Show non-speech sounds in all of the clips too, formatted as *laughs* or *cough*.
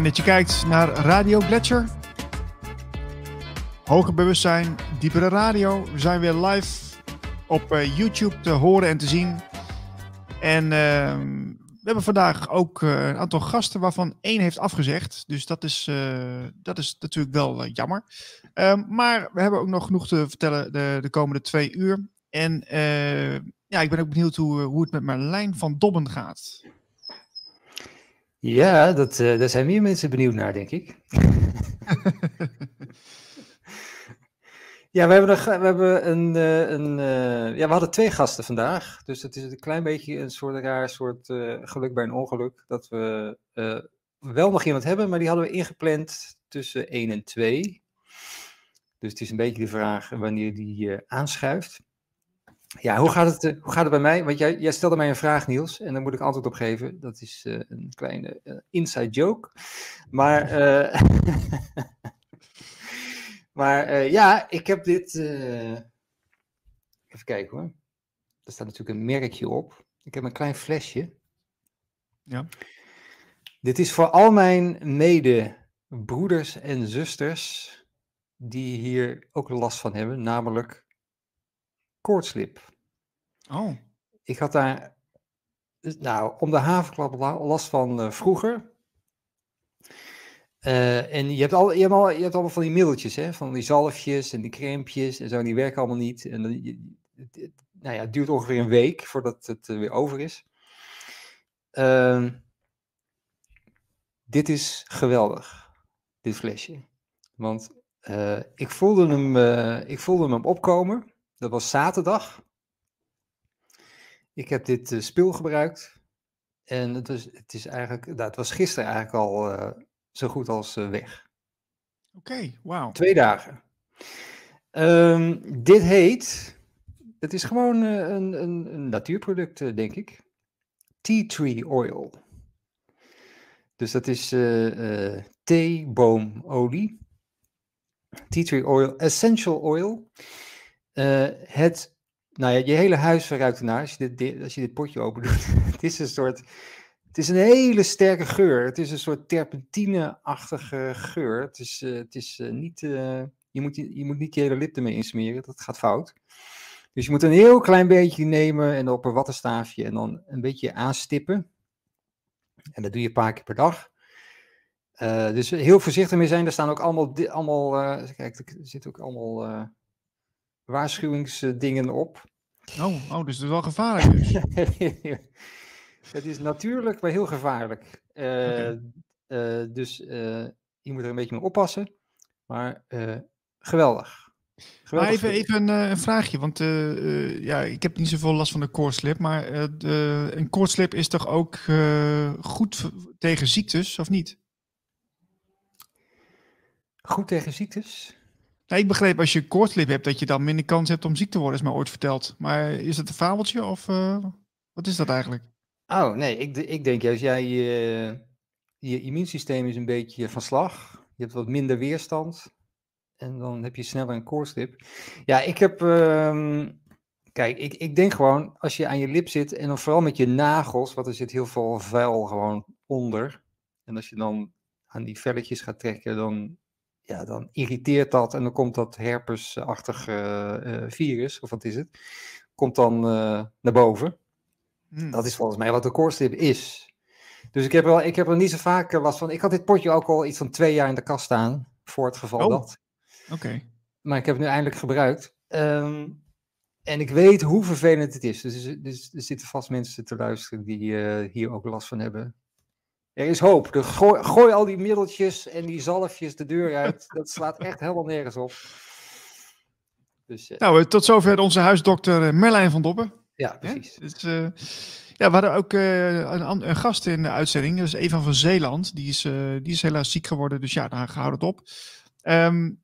Fijn dat je kijkt naar Radio Gletscher. Hoger bewustzijn, diepere radio. We zijn weer live op uh, YouTube te horen en te zien. En uh, we hebben vandaag ook uh, een aantal gasten waarvan één heeft afgezegd. Dus dat is, uh, dat is natuurlijk wel jammer. Ehm, maar we hebben ook nog genoeg te vertellen de, de komende twee uur. En ja, ik ben ook benieuwd hoe, hoe het met Marlijn van Dobben gaat. Ja, dat, uh, daar zijn meer mensen benieuwd naar, denk ik. *laughs* ja, we hebben, nog, we hebben een, uh, een uh, ja, we hadden twee gasten vandaag. Dus het is een klein beetje een soort raar soort geluk bij een ongeluk. Dat we wel nog iemand hebben, maar die hadden we ingepland tussen 1 en 2. Dus het is een beetje de vraag wanneer die aanschuift. Ja, hoe gaat, het, hoe gaat het bij mij? Want jij, jij stelde mij een vraag, Niels, en daar moet ik antwoord op geven. Dat is uh, een kleine uh, inside joke. Maar, uh, *laughs* maar ja, ik heb dit. even kijken hoor. Er staat natuurlijk een merkje op. Ik heb een klein flesje. Ja. Dit is voor al mijn medebroeders en zusters die hier ook last van hebben, namelijk koortslip. Oh. Ik had daar, nou, om de havenklap last van uh, vroeger. Uh, en je hebt, al, je, hebt al, je hebt allemaal van die middeltjes, hè? van die zalfjes en die crempjes en zo, die werken allemaal niet. En dan, je, het, nou ja, het duurt ongeveer een week voordat het uh, weer over is. Uh, dit is geweldig, dit flesje. Want ik, voelde hem, ik voelde hem opkomen. Dat was zaterdag. Ik heb dit uh, spul gebruikt. En het, is, het, is eigenlijk, nou, het was gisteren eigenlijk al uh, zo goed als uh, weg. Oké, okay, wauw. Twee dagen. Um, dit heet, het is gewoon een, een, een natuurproduct, denk ik. Tea tree oil. Dus dat is theeboomolie. Tea tree oil, essential oil. Uh, het, nou ja, je hele huis verruikt ernaar als je dit, als je dit potje open doet. *laughs* het is een soort, het is een hele sterke geur. Het is een soort terpentine-achtige geur. Het is, uh, het is uh, niet, je, moet, je moet niet je hele lip ermee insmeren, dat gaat fout. Dus je moet een heel klein beetje nemen en op een wattenstaafje en dan een beetje aanstippen. En dat doe je een paar keer per dag. Uh, dus heel voorzichtig mee zijn. Er staan ook allemaal, allemaal uh, kijk, er zitten ook allemaal waarschuwingsdingen op. Oh, oh, dus het is wel gevaarlijk dus. *laughs* het is natuurlijk, maar heel gevaarlijk. Okay. dus je moet er een beetje mee oppassen. Maar geweldig. Maar even, even een, een, vraagje, want ja, ik heb niet zoveel last van de koortslip, maar de, een koortslip is toch ook goed tegen ziektes, of niet? Goed tegen ziektes? Nou, ik begreep als je koortslip hebt, dat je dan minder kans hebt om ziek te worden, is mij ooit verteld. Maar is dat een fabeltje of wat is dat eigenlijk? Oh, nee, ik, ik denk juist, jij, je immuunsysteem is een beetje van slag. Je hebt wat minder weerstand. En dan heb je sneller een koortslip. Ja, ik heb. Um, kijk, ik, ik denk gewoon, als je aan je lip zit en dan vooral met je nagels, want er zit heel veel vuil gewoon onder. En als je dan aan die velletjes gaat trekken, dan, ja, dan irriteert dat en dan komt dat herpesachtig uh, uh, virus, of wat is het, komt dan uh, naar boven. Hmm. Dat is volgens mij wat de koortslip is. Dus ik heb, wel, ik heb er niet zo vaak last van. Ik had dit potje ook al iets van twee jaar in de kast staan, voor het geval oh. dat. Oké. Okay. Maar ik heb het nu eindelijk gebruikt. Um, en ik weet hoe vervelend het is. Dus, dus er zitten vast mensen te luisteren die uh, hier ook last van hebben. Er is hoop. Gooi, gooi, al die middeltjes en die zalfjes de deur uit. Dat slaat echt helemaal nergens op. Dus, uh, nou, tot zover onze huisdokter Merlijn van Doppen. Ja, precies. Dus, uh, ja, we hadden ook een, een, gast in de uitzending. Dat is Eva van Zeeland. Die is, die is helaas ziek geworden. Dus ja, daar houdt het op. Um,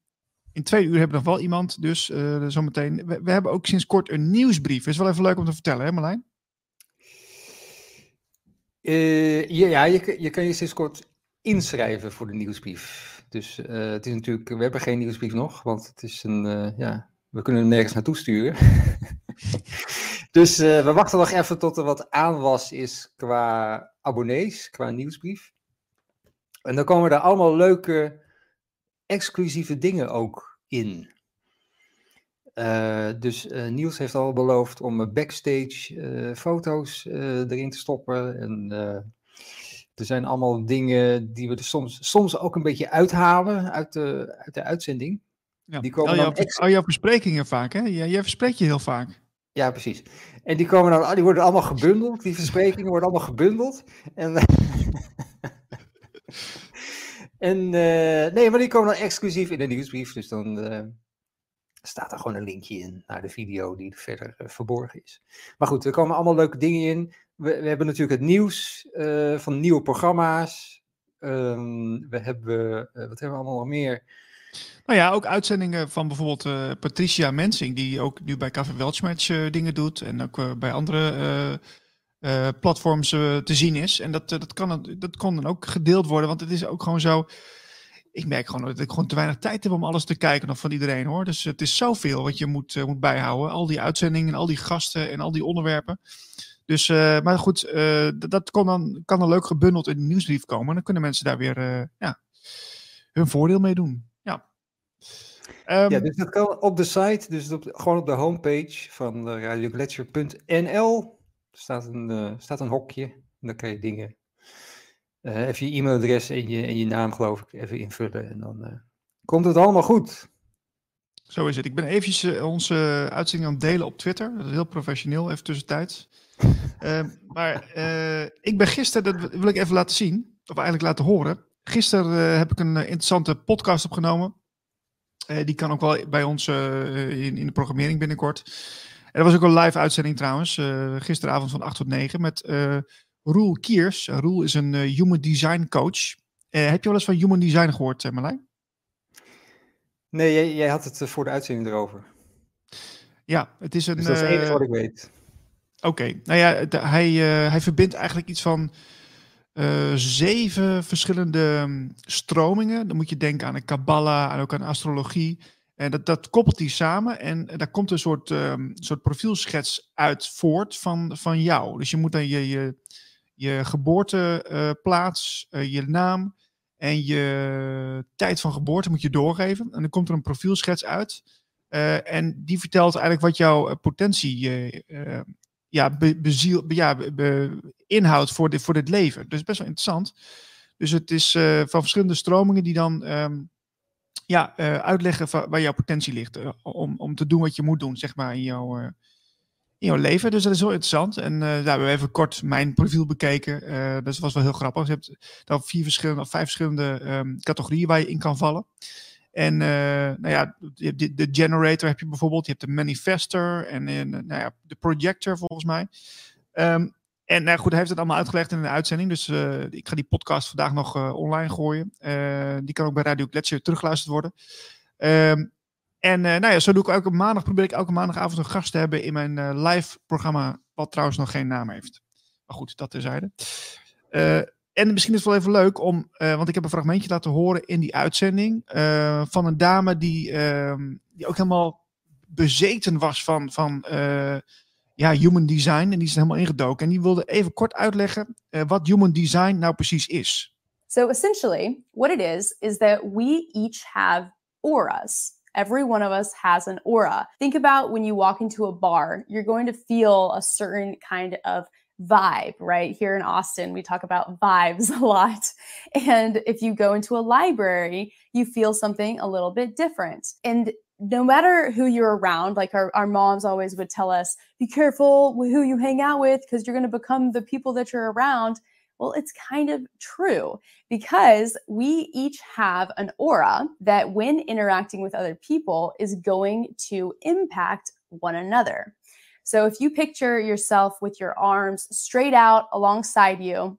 in twee uur hebben we nog wel iemand, dus zometeen. We, we, hebben ook sinds kort een nieuwsbrief. Is wel even leuk om te vertellen, hè Marlijn? Uh, ja, je, je kan je sinds kort inschrijven voor de nieuwsbrief. Dus uh, het is natuurlijk, we hebben geen nieuwsbrief nog, want het is een, ja, we kunnen hem nergens naartoe sturen. *laughs* dus we wachten nog even tot er wat aanwas is qua abonnees, qua nieuwsbrief. En dan komen er allemaal leuke, exclusieve dingen ook in. Uh, dus uh, Niels heeft al beloofd om backstage uh, foto's erin te stoppen. En er zijn allemaal dingen die we er soms, soms ook een beetje uithalen uit de, uit de uitzending. Ja. Die komen al, jouw, extra... al jouw versprekingen vaak, hè? Jij, jij verspreekt je heel vaak. Ja, precies. En die, komen dan, die worden allemaal gebundeld. Die versprekingen worden allemaal gebundeld. En, *laughs* en nee, maar die komen dan exclusief in de nieuwsbrief. Dus dan staat er gewoon een linkje in naar de video die verder uh, verborgen is. Maar goed, er komen allemaal leuke dingen in. We, we hebben natuurlijk het nieuws van nieuwe programma's. Um, we hebben, wat hebben we allemaal nog meer? Nou ja, ook uitzendingen van bijvoorbeeld Patricia Mensing, die ook nu bij Café Weltschmerz dingen doet en ook bij andere platforms te zien is. En dat, dat, kan, dat kon dan ook gedeeld worden, want het is ook gewoon zo. Ik merk gewoon dat ik gewoon te weinig tijd heb om alles te kijken nog van iedereen hoor. Dus het is zoveel wat je moet, moet bijhouden. Al die uitzendingen, al die gasten en al die onderwerpen. Dus, maar goed, dat, dat kon dan, kan dan leuk gebundeld in de nieuwsbrief komen. En dan kunnen mensen daar weer ja, hun voordeel mee doen. Um, ja, dus dat kan op de site, dus op, gewoon op de homepage van radiogletscher.nl staat een, staat een hokje. En dan kan je dingen, uh, even je e-mailadres en je, en je naam geloof ik, even invullen. En dan uh, komt het allemaal goed. Zo is het. Ik ben eventjes onze uitzending aan het delen op Twitter. Dat is heel professioneel, even tussentijds. uh, *laughs* maar ik ben gisteren, dat wil ik even laten zien, of eigenlijk laten horen. Gisteren heb ik een interessante podcast opgenomen die kan ook wel bij ons in, in de programmering binnenkort. En dat was ook een live uitzending trouwens, uh, gisteravond van 8 tot 9 met Roel Kiers. Roel is een human design coach. heb je wel eens van human design gehoord, Marlijn? Nee, jij, jij, had het voor de uitzending erover. Ja, het is een. Dus dat is het enige wat ik weet. Oké, okay. nou ja, hij, hij verbindt eigenlijk iets van uh, zeven verschillende mm, stromingen. Dan moet je denken aan de Kabbalah en ook aan astrologie. En dat, dat koppelt die samen en daar komt een soort, um, soort profielschets uit voort van, van jou. Dus je moet dan je, je, je geboorteplaats, uh, je naam en je tijd van geboorte moet je doorgeven. En dan komt er een profielschets uit. Uh, en die vertelt eigenlijk wat jouw potentie ja, be, beziel, ja, be, inhoud voor dit, voor dit leven. Dus best wel interessant. Dus het is van verschillende stromingen die dan um, ja, uitleggen waar jouw potentie ligt. Om, om te doen wat je moet doen, zeg maar, in jouw, in jouw leven. Dus dat is wel interessant. En daar hebben we even kort mijn profiel bekeken. dat was wel heel grappig. Je hebt dan vier verschillende of vijf verschillende um, categorieën waar je in kan vallen. En uh, nou ja, de, de, generator heb je bijvoorbeeld, je hebt de manifester en, nou ja, de projector volgens mij. Um, en nou goed, hij heeft het allemaal uitgelegd in de uitzending. Dus ik ga die podcast vandaag nog online gooien. die kan ook bij Radio Gletscher teruggeluisterd worden. Um, en nou ja, zo doe ik elke maandag, probeer ik elke maandagavond een gast te hebben in mijn live programma, wat trouwens nog geen naam heeft. Maar goed, dat terzijde. En misschien is het wel even leuk om, want ik heb een fragmentje laten horen in die uitzending van een dame die, uh, die ook helemaal bezeten was van, van ja, human design. En die is helemaal ingedoken. En die wilde even kort uitleggen wat human design nou precies is. So essentially, what it is, is that we each have auras. Every one of us has an aura. Think about when you walk into a bar, you're going to feel a certain kind of vibe, right? Here in Austin, we talk about vibes *laughs* a lot. And if you go into a library, you feel something a little bit different. And no matter who you're around, like our, our moms always would tell us, be careful who you hang out with because you're going to become the people that you're around. Well, it's kind of true because we each have an aura that, when interacting with other people, is going to impact one another. So if you picture yourself with your arms straight out alongside you,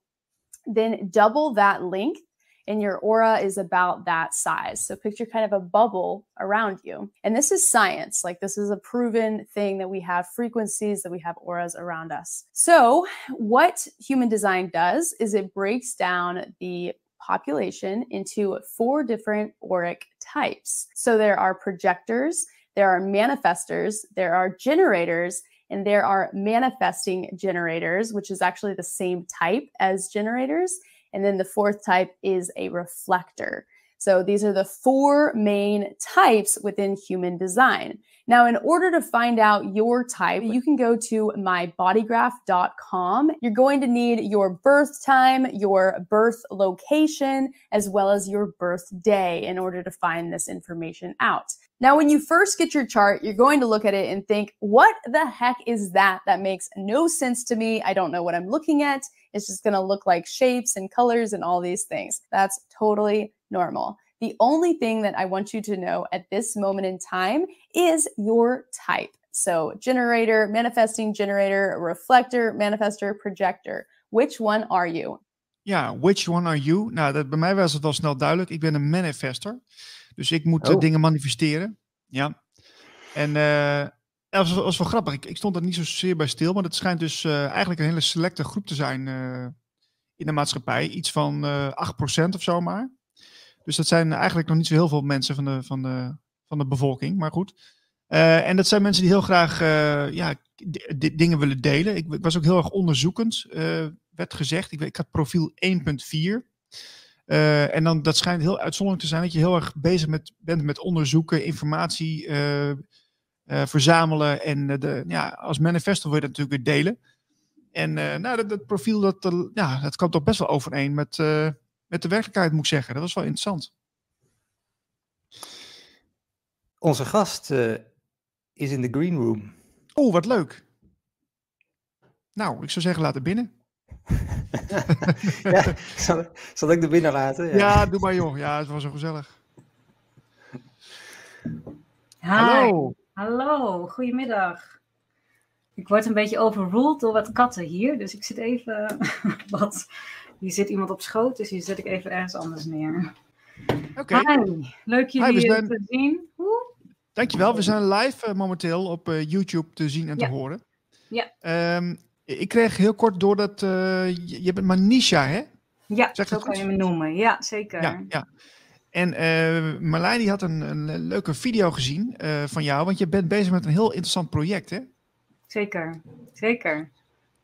then double that length and your aura is about that size. So picture kind of a bubble around you. And this is science. Like this is a proven thing that we have frequencies, that we have auras around us. So what human design does is it breaks down the population into four different auric types. So there are projectors, there are manifestors, there are generators, and there are manifesting generators, which is actually the same type as generators. And then the fourth type is a reflector. So these are the four main types within human design. Now, in order to find out your type, you can go to mybodygraph.com. You're going to need your birth time, your birth location, as well as your birthday in order to find this information out. Now, when you first get your chart, you're going to look at it and think, what the heck is that? That makes no sense to me. I don't know what I'm looking at. It's just going to look like shapes and colors and all these things. That's totally normal. The only thing that I want you to know at this moment in time is your type. So, generator, manifesting generator, reflector, manifester, projector. Which one are you? Ja, which one are you? Nou, dat, bij mij was het wel snel duidelijk. Ik ben een manifester. Dus ik moet Oh. dingen manifesteren. Ja. En eh, eh, dat was, was wel grappig. Ik, ik stond er niet zozeer bij stil. Maar het schijnt dus eh, eigenlijk een hele selecte groep te zijn eh, in de maatschappij. Iets van eh 8% of zo maar. Dus dat zijn eigenlijk nog niet zo heel veel mensen van de, van de, van de bevolking. Maar goed. En dat zijn mensen die heel graag ja, di- di- dingen willen delen. Ik, was ook heel erg onderzoekend, werd gezegd. Ik, ik had profiel 1.4. Eh, en dan, dat schijnt heel uitzonderlijk te zijn dat je heel erg bezig met, bent met onderzoeken, informatie verzamelen. En eh, de, ja, als manifesto wil je dat natuurlijk weer delen. En eh, nou, dat, dat profiel, dat, eh, ja, dat kwam toch best wel overeen met, eh, met de werkelijkheid, moet ik zeggen. Dat was wel interessant. Onze gast eh, is in de green room. Oeh, wat leuk. Nou, ik zou zeggen, laat het binnen. *laughs* ja, zal, zal ik er binnen laten? Ja, doe maar joh. Ja, het was zo gezellig. Hi. Hallo. Hallo, goedemiddag. Ik word een beetje overruled door wat katten hier, dus ik zit even *laughs* wat. Hier zit iemand op schoot, dus hier zet ik even ergens anders neer. Oké, Hi, leuk jullie we eh, zijn- te zien. Woe. dankjewel. We zijn live eh, momenteel op eh, YouTube te zien en te horen. Ja. Ehm, ik kreeg heel kort door dat je, bent Manisha, hè? Ja, Zeg zo kan je me noemen. Ja, zeker. Ja, ja. En Marlijn die had een, een leuke video gezien eh, van jou, want je bent bezig met een heel interessant project, hè? Zeker, zeker.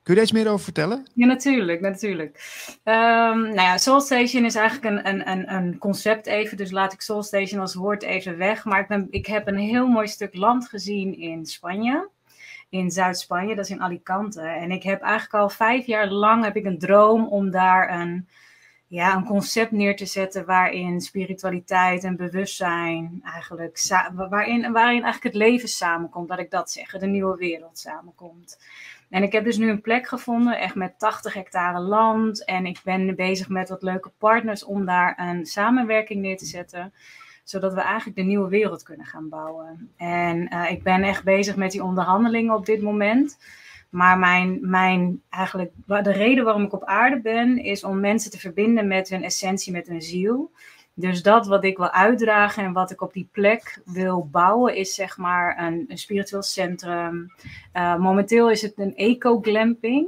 Kun je daar iets meer over vertellen? Ja, natuurlijk, natuurlijk. Ehm, nou ja, Soul Station is eigenlijk een, een, een, een concept even, dus laat ik Soul Station als woord even weg. Maar ik, ben, ik heb een heel mooi stuk land gezien in Spanje, in Zuid-Spanje, dat is in Alicante. En ik heb eigenlijk al vijf jaar lang heb ik een droom om daar een, ja, een concept neer te zetten waarin spiritualiteit en bewustzijn eigenlijk, waarin, waarin eigenlijk het leven samenkomt, laat ik dat zeggen, de nieuwe wereld samenkomt. En ik heb dus nu een plek gevonden, echt met 80 hectare land. En ik ben bezig met wat leuke partners om daar een samenwerking neer te zetten. Zodat we eigenlijk de nieuwe wereld kunnen gaan bouwen. En eh, ik ben echt bezig met die onderhandelingen op dit moment. Maar mijn, mijn, eigenlijk, de reden waarom ik op aarde ben, is om mensen te verbinden met hun essentie, met hun ziel. Dus dat wat ik wil uitdragen en wat ik op die plek wil bouwen, is zeg maar een, spiritueel centrum, uh, momenteel is het een eco-glamping.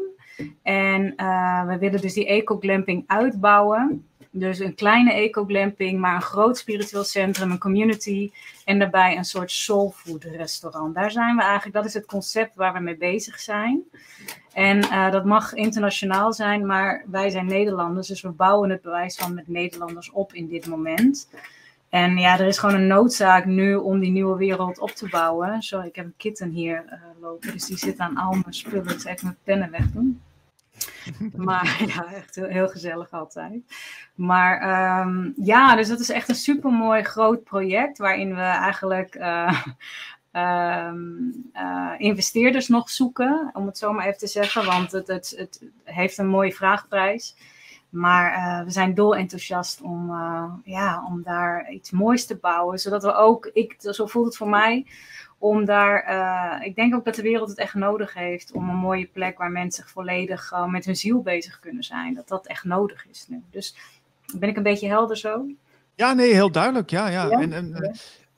En uh, we willen dus die eco-glamping uitbouwen. Dus een kleine eco-glamping, maar een groot spiritueel centrum, een community. En daarbij een soort soulfood restaurant. Daar zijn we eigenlijk, dat is het concept waar we mee bezig zijn. En uh, dat mag internationaal zijn, maar wij zijn Nederlanders. Dus we bouwen het bewijs van met Nederlanders op in dit moment. En ja, er is gewoon een noodzaak nu om die nieuwe wereld op te bouwen. Zo, ik heb een kitten hier uh, lopen, dus die zit aan al mijn spullen. Dus even mijn pennen wegdoen. *laughs* Maar ja, echt heel, gezellig altijd. Maar um, ja, dus dat is echt een supermooi groot project waarin we eigenlijk uh, um, uh, investeerders nog zoeken, om het zo maar even te zeggen. Want het, het, het heeft een mooie vraagprijs. Maar uh, we zijn dolenthousiast om, uh, ja, om daar iets moois te bouwen. Zodat we ook, ik, zo voelt het voor mij, om daar, uh, ik denk ook dat de wereld het echt nodig heeft. Om een mooie plek waar mensen zich volledig met hun ziel bezig kunnen zijn. Dat dat echt nodig is nu. Dus ben ik een beetje helder zo? Ja, nee, heel duidelijk. Ja, ja. ja? En, en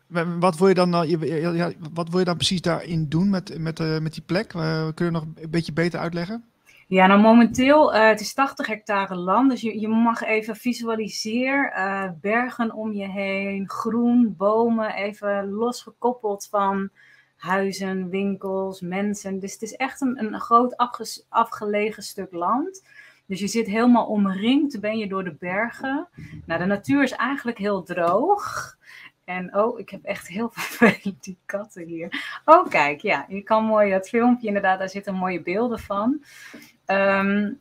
ja. wat, wil je dan, ja, wat wil je dan precies daarin doen met, met, met die plek? kun je nog een beetje beter uitleggen? Ja, nou momenteel, uh, het is 80 hectare land, dus je, je mag even visualiseren, uh, bergen om je heen, groen, bomen, even losgekoppeld van huizen, winkels, mensen. Dus het is echt een, een groot afgelegen stuk land. Dus je zit helemaal omringd, ben je door de bergen. Nou, de natuur is eigenlijk heel droog. En oh, ik heb echt heel *laughs* vervelend die katten hier. Oh, kijk, ja, je kan mooi dat filmpje inderdaad, daar zitten mooie beelden van. Ehm,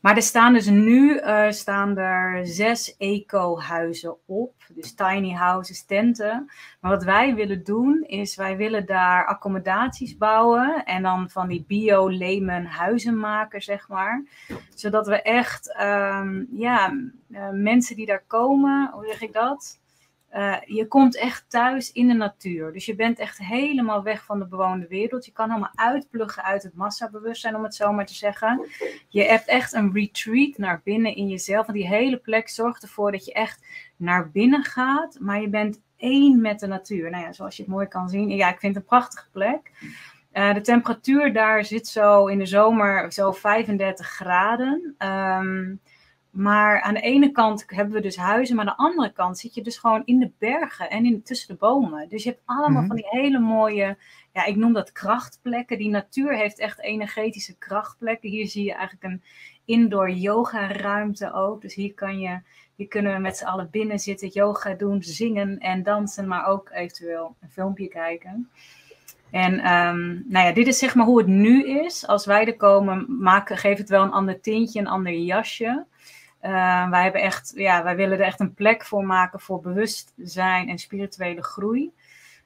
maar er staan dus nu uh, staan er zes eco-huizen op. Dus tiny houses, tenten. Maar wat wij willen doen, is wij willen daar accommodaties bouwen. En dan van die bio-lemen huizen maken, zeg maar. Zodat we echt, um, ja, uh, mensen die daar komen, hoe zeg ik dat? Uh, je komt echt thuis in de natuur. Dus je bent echt helemaal weg van de bewoonde wereld. Je kan helemaal uitpluggen uit het massabewustzijn, om het zo maar te zeggen. Je hebt echt een retreat naar binnen in jezelf. En die hele plek zorgt ervoor dat je echt naar binnen gaat. Maar je bent één met de natuur. Nou ja, zoals je het mooi kan zien. Ja, ik vind het een prachtige plek. Uh, de temperatuur daar zit zo in de zomer zo 35 graden. Um, maar aan de ene kant hebben we dus huizen, maar aan de andere kant zit je dus gewoon in de bergen en in, tussen de bomen. Dus je hebt allemaal mm -hmm. van die hele mooie, ja, ik noem dat krachtplekken. Die natuur heeft echt energetische krachtplekken. Hier zie je eigenlijk een indoor yoga ruimte ook. Dus hier kan je, hier kunnen we met z'n allen binnen zitten, yoga doen, zingen en dansen, maar ook eventueel een filmpje kijken. En um, nou ja, dit is zeg maar hoe het nu is. Als wij er komen, maken, geeft het wel een ander tintje, een ander jasje. Uh, wij, hebben echt, ja, wij willen er echt een plek voor maken voor bewustzijn en spirituele groei.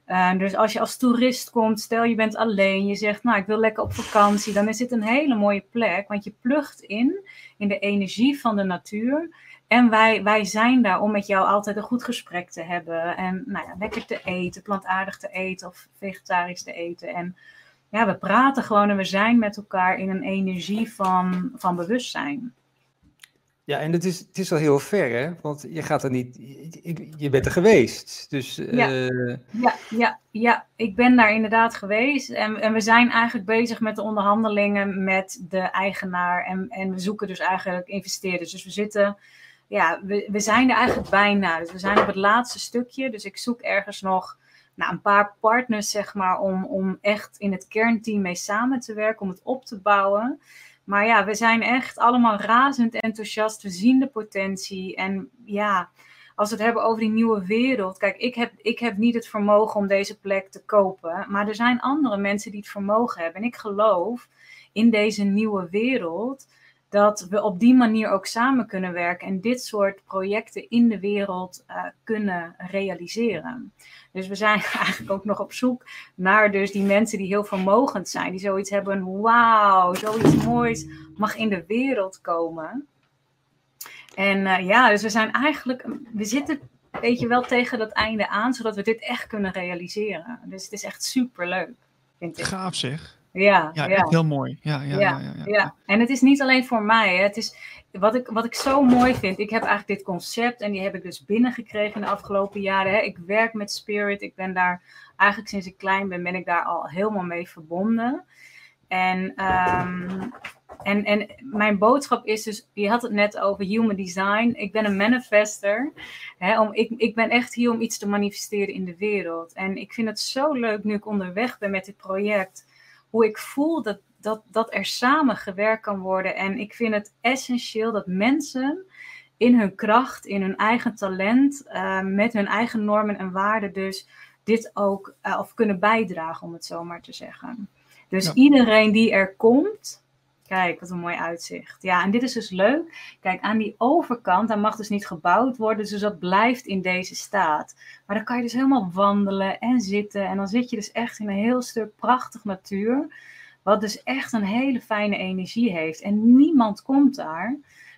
Uh, dus als je als toerist komt, stel je bent alleen, je zegt, nou ik wil lekker op vakantie, dan is dit een hele mooie plek, want je plugt in, in de energie van de natuur. En wij, wij zijn daar om met jou altijd een goed gesprek te hebben. En nou ja, lekker te eten, plantaardig te eten of vegetarisch te eten. En ja, we praten gewoon en we zijn met elkaar in een energie van, van bewustzijn. Ja, en het is, het is al heel ver, hè? Want je gaat er niet. Je bent er geweest. Dus. Ja, uh... ja, ja, ja, ik ben daar inderdaad geweest. En, en we zijn eigenlijk bezig met de onderhandelingen met de eigenaar. En, en we zoeken dus eigenlijk investeerders. Dus we zitten. Ja, we, we zijn er eigenlijk bijna. Dus we zijn op het laatste stukje. Dus ik zoek ergens nog nou, een paar partners, zeg maar, om, om echt in het kernteam mee samen te werken, om het op te bouwen. Maar ja, we zijn echt allemaal razend enthousiast. We zien de potentie. En ja, als we het hebben over die nieuwe wereld. Kijk, ik heb, ik heb niet het vermogen om deze plek te kopen. Maar er zijn andere mensen die het vermogen hebben. En ik geloof in deze nieuwe wereld dat we op die manier ook samen kunnen werken en dit soort projecten in de wereld uh, kunnen realiseren. Dus we zijn *laughs* eigenlijk ook nog op zoek naar dus die mensen die heel vermogend zijn, die zoiets hebben, wauw, zoiets moois mag in de wereld komen. En uh, ja, dus we zijn eigenlijk, we zitten weet je wel tegen dat einde aan, zodat we dit echt kunnen realiseren. Dus het is echt super leuk, vind ik. Gaaf zeg. Ja, ja, ja. heel mooi. Ja, ja, ja, ja, ja, En het is niet alleen voor mij. Hè. Het is, wat, ik, wat ik zo mooi vind, ik heb eigenlijk dit concept en die heb ik dus binnengekregen in de afgelopen jaren. Hè. Ik werk met Spirit, ik ben daar eigenlijk sinds ik klein ben, ben ik daar al helemaal mee verbonden. En, um, en, en mijn boodschap is dus, je had het net over human design. Ik ben een manifester. Hè, om, ik, ik ben echt hier om iets te manifesteren in de wereld. En ik vind het zo leuk nu ik onderweg ben met dit project hoe ik voel dat, dat, dat er samen gewerkt kan worden. En ik vind het essentieel dat mensen in hun kracht, in hun eigen talent, uh, met hun eigen normen en waarden dus dit ook uh, of kunnen bijdragen, om het zo maar te zeggen. Dus ja. iedereen die er komt, kijk wat een mooi uitzicht. Ja, en dit is dus leuk. Kijk, aan die overkant, daar mag dus niet gebouwd worden, dus dat blijft in deze staat. Maar dan kan je dus helemaal wandelen en zitten. En dan zit je dus echt in een heel stuk prachtig natuur. Wat dus echt een hele fijne energie heeft. En niemand komt daar.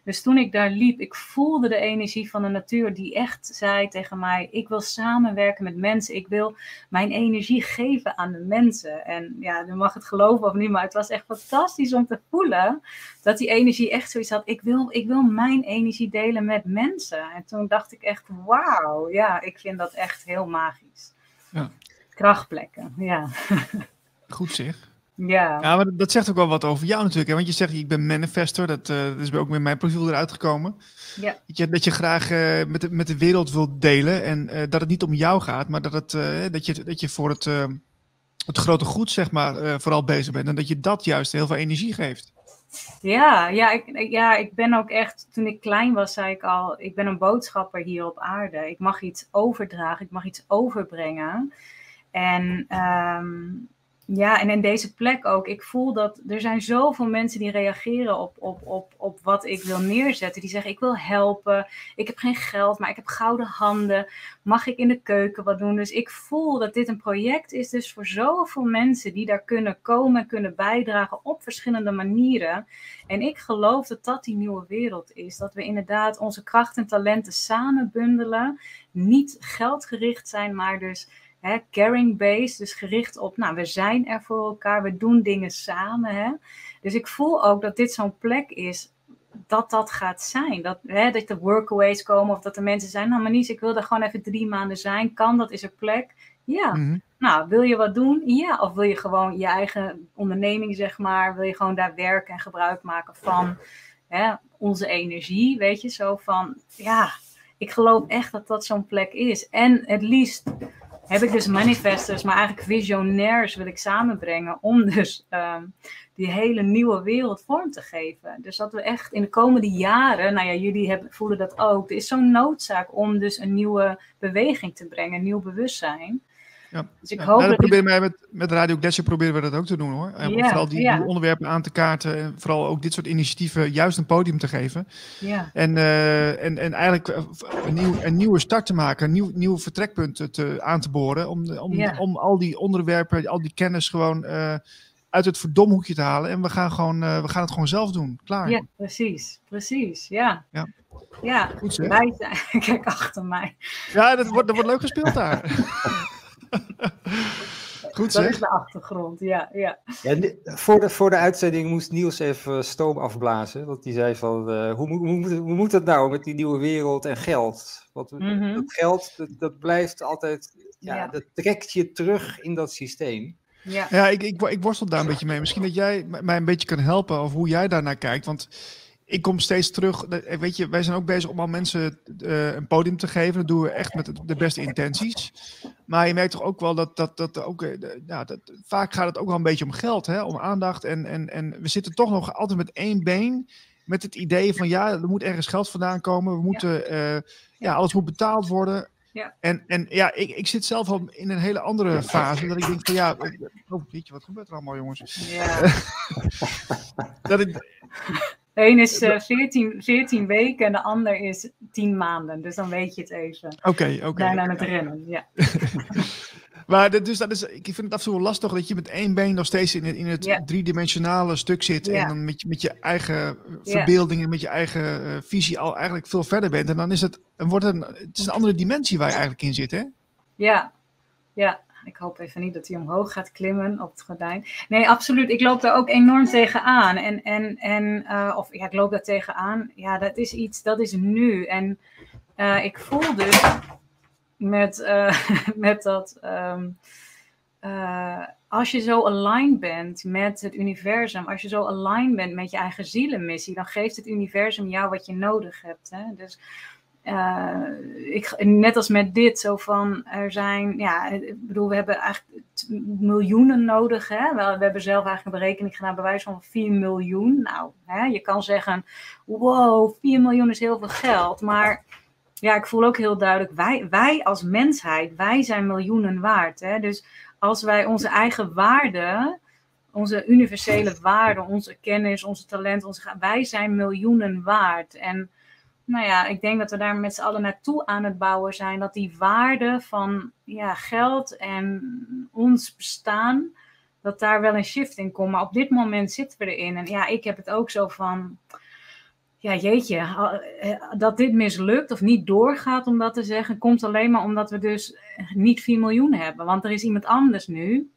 Dus toen ik daar liep, ik voelde de energie van de natuur die echt zei tegen mij: Ik wil samenwerken met mensen. Ik wil mijn energie geven aan de mensen. En ja, je mag het geloven of niet, maar het was echt fantastisch om te voelen dat die energie echt zoiets had. Ik wil, ik wil mijn energie delen met mensen. En toen dacht ik echt: Wauw, ja, ik vind dat echt heel magisch. Ja. Krachtplekken, ja. *laughs* Goed zeg. Ja. ja, maar dat zegt ook wel wat over jou natuurlijk. Hè? Want je zegt, ik ben manifestor. Dat, uh, dat is ook met mijn profiel eruit gekomen. Ja. Dat, je, dat je graag uh, met, de, met de wereld wilt delen. En uh, dat het niet om jou gaat, maar dat, het, dat, je, dat je voor het, het grote goed, zeg maar, vooral bezig bent. En dat je dat juist heel veel energie geeft. Ja, ja ik, ja, ik ben ook echt, toen ik klein was, zei ik al, ik ben een boodschapper hier op aarde. Ik mag iets overdragen, ik mag iets overbrengen. En um, ja, en in deze plek ook. Ik voel dat er zijn zoveel mensen die reageren op, op, op, op wat ik wil neerzetten. Die zeggen, ik wil helpen. Ik heb geen geld, maar ik heb gouden handen. Mag ik in de keuken wat doen? Dus ik voel dat dit een project is dus voor zoveel mensen die daar kunnen komen, kunnen bijdragen op verschillende manieren. En ik geloof dat dat die nieuwe wereld is. Dat we inderdaad onze krachten en talenten samen bundelen. Niet geldgericht zijn, maar dus caring-based, dus gericht op, nou, we zijn er voor elkaar, we doen dingen samen. Hè? Dus ik voel ook dat dit zo'n plek is dat dat gaat zijn. Dat, hè, dat de workaways komen of dat de mensen zijn, nou Manies, ik wil er gewoon even drie maanden zijn. Kan dat? Is er plek? Ja. Mhm. Nou, wil je wat doen? Ja. Of wil je gewoon je eigen onderneming, zeg maar, wil je gewoon daar werken en gebruik maken van hè, onze energie, weet je, zo van, ja, ik geloof echt dat dat zo'n plek is. En het liefst heb ik dus manifestors, maar eigenlijk visionairs wil ik samenbrengen om dus ehm, die hele nieuwe wereld vorm te geven. Dus dat we echt in de komende jaren, nou ja, jullie hebben, voelen dat ook, er is zo'n noodzaak om dus een nieuwe beweging te brengen, een nieuw bewustzijn. Ja. Dus ik hoop nou, dat proberen wij met, met Radio Glacier proberen we dat ook te doen hoor. En ja, vooral die, onderwerpen aan te kaarten en vooral ook dit soort initiatieven juist een podium te geven. Ja. En, uh, en, en eigenlijk eh, een, nieuw, een nieuwe start te maken, een nieuw, nieuwe vertrekpunten te, aan te boren. Om, om, om al die onderwerpen, al die kennis gewoon uh, uit het verdomhoekje te halen. En we gaan, gewoon, uh, we gaan het gewoon zelf doen. Klaar. Ja, precies. Precies, ja. Ja, ja. Goed, wij zijn, *laughs* kijk achter mij. Ja, dat wordt, dat wordt leuk gespeeld daar. *laughs* *laughs* Goed zeg. Dat is de achtergrond, ja. ja. ja voor, de, voor de uitzending moest Niels even stoom afblazen. Want die zei van, uh, hoe, hoe, hoe, hoe, moet het nou met die nieuwe wereld en geld? Want mm -hmm. dat geld, dat, dat, blijft altijd, ja, ja, dat trekt je terug in dat systeem. Ja, ja ik, ik, ik worstel daar een beetje mee. Misschien dat jij mij een beetje kan helpen over hoe jij daarnaar kijkt. Want ik kom steeds terug. Eh, weet je, wij zijn ook bezig om al mensen uh, een podium te geven. Dat doen we echt met de beste intenties. Maar je merkt toch ook wel dat, dat, dat ook. Uh, ja, dat, vaak gaat het ook wel een beetje om geld, hè, om aandacht. En, en, en we zitten toch nog altijd met één been. Met het idee van ja, er moet ergens geld vandaan komen. We moeten. Ja, uh, ja alles moet betaald worden. Ja. En, en ja, ik, ik zit zelf al in een hele andere fase. Dat ik denk van ja, oh, weet je, wat gebeurt er allemaal, jongens? Ja. *laughs* dat ik, Eén is uh, 14, 14 weken en de ander is 10 maanden. Dus dan weet je het even. Oké, okay, oké. Okay, Bijna aan het rennen, ja. *laughs* maar dus dat is, ik vind het af en toe wel lastig dat je met één been nog steeds in, in het ja. driedimensionale stuk zit. En dan met, met je eigen verbeelding en met je eigen uh, visie al eigenlijk veel verder bent. En dan is het, wordt het, een, het is een andere dimensie waar je eigenlijk in zit, hè? Ja, ja. Ik hoop even niet dat hij omhoog gaat klimmen op het gordijn. Nee, absoluut. Ik loop daar ook enorm tegenaan. En, en, en uh, of ja, ik loop daar tegenaan. Ja, dat is iets, dat is nu. En uh, ik voel dus met, uh, *laughs* met dat. Um, als je zo aligned bent met het universum, als je zo aligned bent met je eigen zielenmissie, dan geeft het universum jou wat je nodig hebt. Hè? Dus uh, ik, net als met dit, zo van er zijn, ja, ik bedoel, we hebben eigenlijk miljoenen nodig. Hè? We, we hebben zelf eigenlijk een berekening gedaan, bij wijze van 4 miljoen. Nou, hè, je kan zeggen, wow, 4 miljoen is heel veel geld. Maar ja, ik voel ook heel duidelijk, wij, wij als mensheid, wij zijn miljoenen waard. Hè? Dus als wij onze eigen waarde, onze universele waarde, onze kennis, onze talent, onze, wij zijn miljoenen waard. En nou ja, ik denk dat we daar met z'n allen naartoe aan het bouwen zijn. Dat die waarde van ja, geld en ons bestaan, dat daar wel een shift in komt. Maar op dit moment zitten we erin. En ja, ik heb het ook zo van. Ja, jeetje, eh, dat dit mislukt of niet doorgaat, om dat te zeggen, komt alleen maar omdat we dus niet 4 miljoen hebben. Want er is iemand anders nu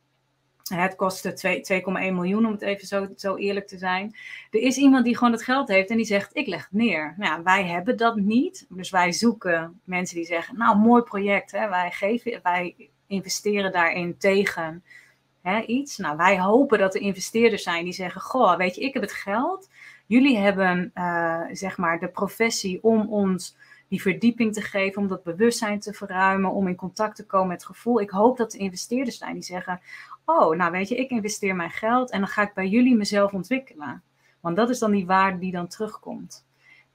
het kostte 2,1 miljoen, om het even zo, zo eerlijk te zijn. Er is iemand die gewoon het geld heeft en die zegt: Ik leg het neer. Nou, wij hebben dat niet. Dus wij zoeken mensen die zeggen: Nou, mooi project. Hè? Wij, geven, wij investeren daarin tegen hè, iets. Nou, wij hopen dat er investeerders zijn die zeggen: Goh, weet je, ik heb het geld. Jullie hebben uh, zeg maar de professie om ons die verdieping te geven, om dat bewustzijn te verruimen, om in contact te komen met het gevoel. Ik hoop dat er investeerders zijn die zeggen: oh, nou weet je, ik investeer mijn geld en dan ga ik bij jullie mezelf ontwikkelen. Want dat is dan die waarde die dan terugkomt.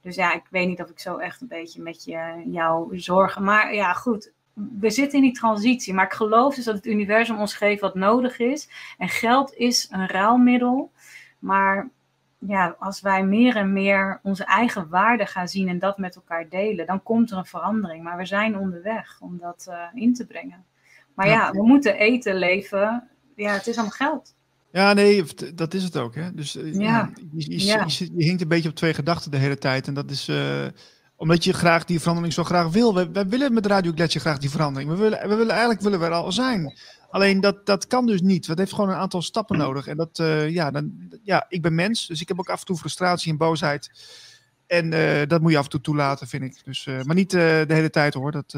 Dus ja, ik weet niet of ik zo echt een beetje met je, jou zorgen. Maar ja, goed. We zitten in die transitie. Maar ik geloof dus dat het universum ons geeft wat nodig is. En geld is een ruilmiddel. Maar ja, als wij meer en meer onze eigen waarde gaan zien en dat met elkaar delen, dan komt er een verandering. Maar we zijn onderweg om dat uh, in te brengen. Maar ja. ja, we moeten eten, leven. Ja, het is allemaal geld. Ja, nee, dat is het ook. Hè? Dus uh, ja. Je, je, ja. je, je, hinkt een beetje op twee gedachten de hele tijd. En dat is uh, omdat je graag die verandering zo graag wil. Wij, wij willen met Radio Gletscher graag die verandering. We willen, we willen eigenlijk willen we er al zijn. Alleen dat, dat kan dus niet. Het heeft gewoon een aantal stappen nodig. En dat, uh, ja, dan, ja, ik ben mens. Dus ik heb ook af en toe frustratie en boosheid. En dat moet je af en toe toelaten, vind ik. Dus, maar niet de hele tijd hoor. Dat,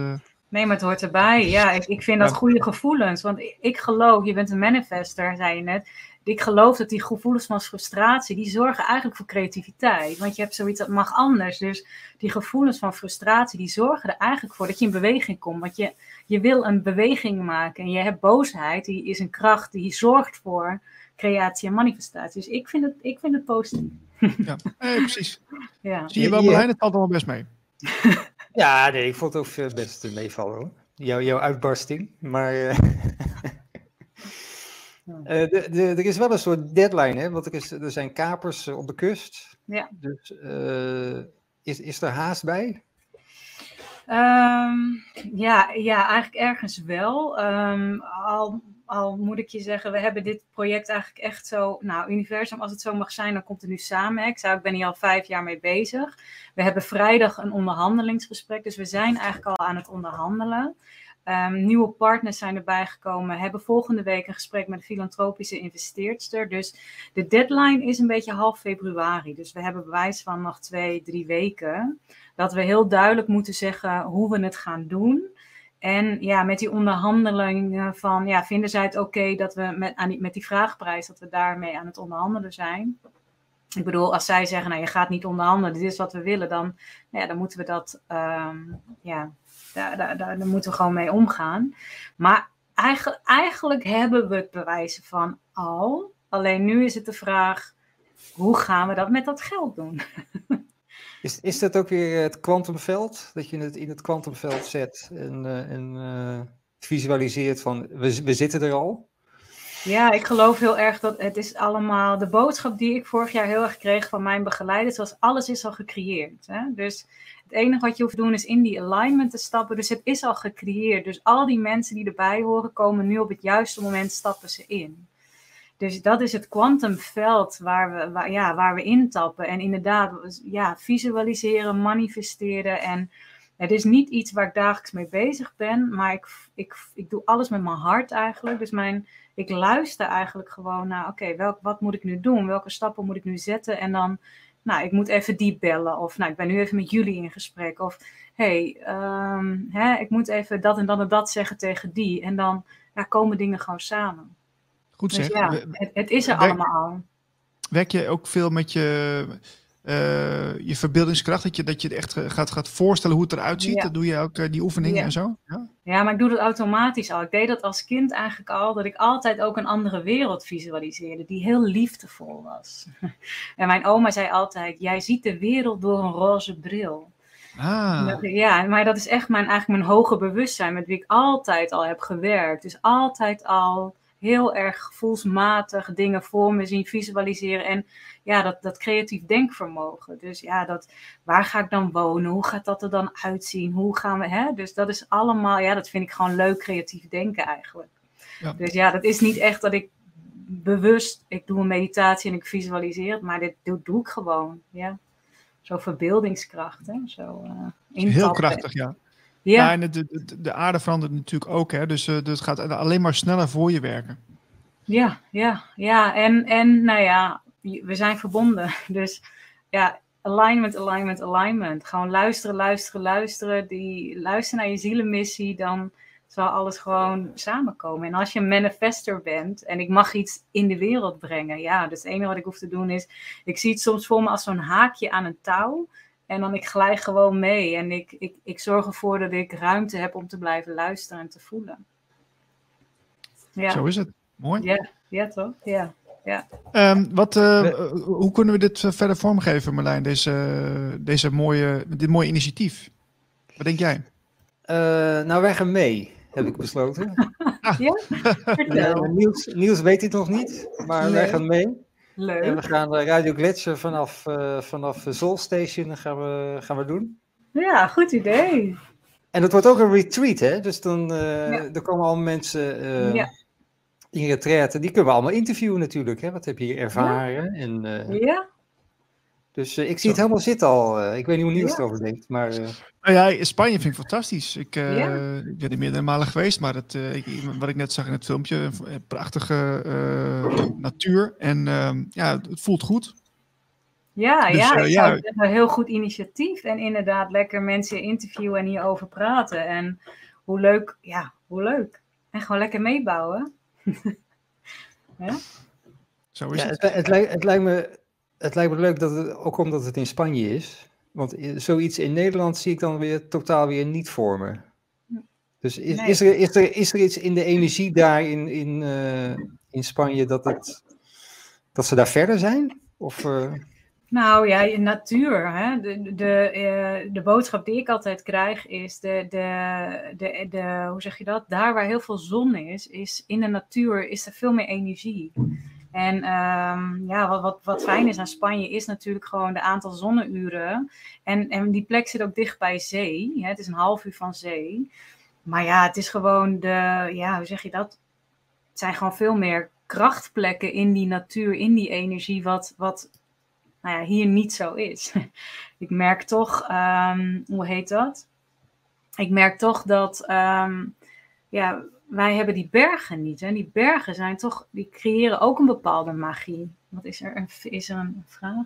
Nee, maar het hoort erbij. Ja, ik, ik vind dat goede gevoelens. Want ik, ik, geloof, je bent een manifester, zei je net. Ik geloof dat die gevoelens van frustratie, die zorgen eigenlijk voor creativiteit. Want je hebt zoiets, dat mag anders. Dus die gevoelens van frustratie, die zorgen er eigenlijk voor dat je in beweging komt. Want je, je wil een beweging maken. En je hebt boosheid, die is een kracht die zorgt voor creatie en manifestatie. Dus ik vind het, ik vind het positief. Ja, eh, precies. Ja. Zie je wel, Marlijn, het valt allemaal best mee. *laughs* Ja, nee, ik vond het ook best meevallen hoor. Jouw, jouw uitbarsting. Maar *laughs* uh, de, de, er is wel een soort deadline, hè? Want er, is, er zijn kapers op de kust. Ja. Dus uh, is, is er haast bij? Um, ja, ja, eigenlijk ergens wel. Um, al al moet ik je zeggen, we hebben dit project eigenlijk echt zo, nou, universum, als het zo mag zijn, dan komt het nu samen. Ik zou, ik ben hier al vijf jaar mee bezig. We hebben vrijdag een onderhandelingsgesprek, dus we zijn eigenlijk al aan het onderhandelen. Um, nieuwe partners zijn erbij gekomen, hebben volgende week een gesprek met een filantropische investeerster. Dus de deadline is een beetje half februari. Dus we hebben bewijs van nog twee, drie weken. Dat we heel duidelijk moeten zeggen hoe we het gaan doen. En ja, met die onderhandelingen van, ja, vinden zij het oké dat we met, aan die, met die vraagprijs, dat we daarmee aan het onderhandelen zijn? Ik bedoel, als zij zeggen, nou je gaat niet onderhandelen, dit is wat we willen, dan, nou ja, dan moeten we dat, um, ja, daar, daar, moeten we gewoon mee omgaan. Maar eigenlijk, eigenlijk hebben we het bewijzen van al, alleen nu is het de vraag, hoe gaan we dat met dat geld doen? *laughs* Is, is dat ook weer het kwantumveld? Dat je het in het kwantumveld zet en, uh, en uh, visualiseert van we, we zitten er al? Ja, ik geloof heel erg dat het is allemaal de boodschap die ik vorig jaar heel erg kreeg van mijn begeleiders was alles is al gecreëerd. Hè? Dus het enige wat je hoeft te doen is in die alignment te stappen. Dus het is al gecreëerd. Dus al die mensen die erbij horen komen nu op het juiste moment stappen ze in. Dus dat is het kwantumveld waar we, waar, ja, waar we intappen. En inderdaad, ja, visualiseren, manifesteren. En het is niet iets waar ik dagelijks mee bezig ben, maar ik, ik, ik doe alles met mijn hart eigenlijk. Dus mijn, ik luister eigenlijk gewoon naar, oké, okay, wat moet ik nu doen? Welke stappen moet ik nu zetten? En dan, nou, ik moet even die bellen. Of, nou, ik ben nu even met jullie in gesprek. Of, hey, um, hè, ik moet even dat en dan en dat zeggen tegen die. En dan ja, komen dingen gewoon samen. Goed dus zeg. ja, het, het, is er werk, allemaal. Werk je ook veel met je, uh, je verbeeldingskracht? Dat je, dat je echt gaat, gaat voorstellen hoe het eruit ziet? Ja. Dat doe je ook uh, die oefeningen ja. en zo? Ja? ja, maar ik doe dat automatisch al. Ik deed dat als kind eigenlijk al. Dat ik altijd ook een andere wereld visualiseerde. Die heel liefdevol was. *laughs* en mijn oma zei altijd, jij ziet de wereld door een roze bril. Ah. Ja, maar dat is echt mijn, eigenlijk mijn hoge bewustzijn met wie ik altijd al heb gewerkt. Dus altijd al heel erg gevoelsmatig dingen voor me zien visualiseren. En ja, dat, dat creatief denkvermogen. Dus ja, dat, waar ga ik dan wonen? Hoe gaat dat er dan uitzien? Hoe gaan we, hè? Dus dat is allemaal, ja, dat vind ik gewoon leuk creatief denken eigenlijk. Ja. Dus ja, dat is niet echt dat ik bewust, ik doe een meditatie en ik visualiseer het, maar dit doe, doe ik gewoon, ja. Zo verbeeldingskracht, hè? Zo, uh, Heel krachtig, ja. Ja, en de, de, de, aarde verandert natuurlijk ook, hè? Dus, uh, het gaat alleen maar sneller voor je werken. Ja, ja, ja. En, en nou ja, we zijn verbonden. *laughs* Dus ja, alignment, alignment, alignment. Gewoon luisteren, luisteren, luisteren. Die, luister naar je zielenmissie, dan zal alles gewoon samenkomen. En als je een manifester bent en ik mag iets in de wereld brengen, ja, dus het enige wat ik hoef te doen is, ik zie het soms voor me als zo'n haakje aan een touw. En dan ik glij gewoon mee. En ik, ik, ik zorg ervoor dat ik ruimte heb om te blijven luisteren en te voelen. Ja. Zo is het. Mooi. Ja, ja toch? Ja. Ja. Ehm, wat, uh, hoe kunnen we dit verder vormgeven, Marlijn, deze, deze mooie, dit mooie initiatief? Wat denk jij? Uh, nou, wij gaan mee, heb ik besloten. *laughs* Ah. *laughs* Ja? Niels, Niels weet het nog niet, maar nee. wij gaan mee. Leuk. En we gaan Radio Gletscher vanaf, uh, vanaf Soul Station gaan we, gaan we doen. Ja, goed idee. En het wordt ook een retreat, hè? Dus dan uh, ja. er komen al mensen uh, ja. in retraite. Die kunnen we allemaal interviewen natuurlijk. Hè? Wat heb je hier ervaren? Ja. En, ja. Dus ik zie het helemaal zitten al. ik weet niet hoe Niels het over denkt. Maar, nou ja, Spanje vind ik fantastisch. Ik, ik ben er meerdere malen geweest. Maar het, ik, wat ik net zag in het filmpje, een prachtige natuur. En ehm, ja, het voelt goed. Ja, Dus, ja, eh, ik ja. zou een heel goed initiatief. En inderdaad, lekker mensen interviewen en hierover praten. En hoe leuk, ja, hoe leuk. En gewoon lekker meebouwen. *laughs* ja? Zo is Ja, het. het, het, lijkt, het, lijkt me, het lijkt me leuk, dat het, ook omdat het in Spanje is. Want zoiets in Nederland zie ik dan weer totaal weer niet voor me. Dus is, Nee. is, er, is, er, is er iets in de energie daar in, in, eh, in Spanje dat, het, dat ze daar verder zijn? Of, eh, Nou ja, je natuur. Hè? De, de, eh, de boodschap die ik altijd krijg is: de, de, de, de, hoe zeg je dat? Daar waar heel veel zon is, is in de natuur is er veel meer energie. En ehm, ja, wat, wat, wat fijn is aan Spanje is natuurlijk gewoon de aantal zonneuren. En, en die plek zit ook dicht bij zee. Het is een half uur van zee. Maar ja, het is gewoon de, ja, hoe zeg je dat? Het zijn gewoon veel meer krachtplekken in die natuur, in die energie, wat, wat nou ja, hier niet zo is. *laughs* Ik merk toch, ehm, hoe heet dat? Ik merk toch dat, ehm, ja, wij hebben die bergen niet. En die bergen zijn toch, die creëren ook een bepaalde magie. Wat is er? Een- Is er een vraag?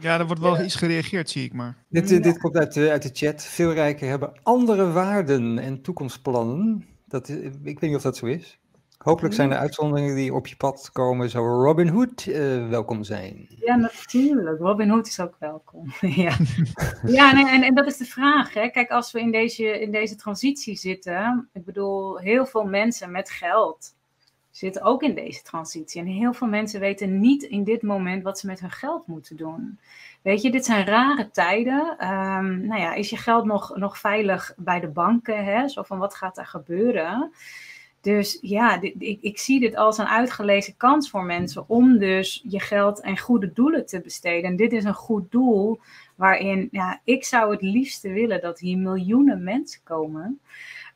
Ja, er wordt wel iets gereageerd, zie ik maar. dit, eh, Ja. dit komt uit, de- uit de chat. Veel rijken hebben andere waarden en toekomstplannen. Dat, is- ik weet niet of dat zo is. Hopelijk zijn er uitzonderingen die op je pad komen. Zou Robin Hood eh, welkom zijn? Ja, natuurlijk. Robin Hood is ook welkom. *laughs* ja, *laughs* ja nee, en, en dat is de vraag. Hè. Kijk, als we in deze, in deze transitie zitten, ik bedoel, heel veel mensen met geld zitten ook in deze transitie. En heel veel mensen weten niet in dit moment wat ze met hun geld moeten doen. Weet je, dit zijn rare tijden. Ehm, nou ja, is je geld nog, nog veilig bij de banken? Hè? Zo van, wat gaat er gebeuren? Dus ja, ik, ik zie dit als een uitgelezen kans voor mensen om dus je geld en goede doelen te besteden. En dit is een goed doel waarin, ja, ik zou het liefste willen dat hier miljoenen mensen komen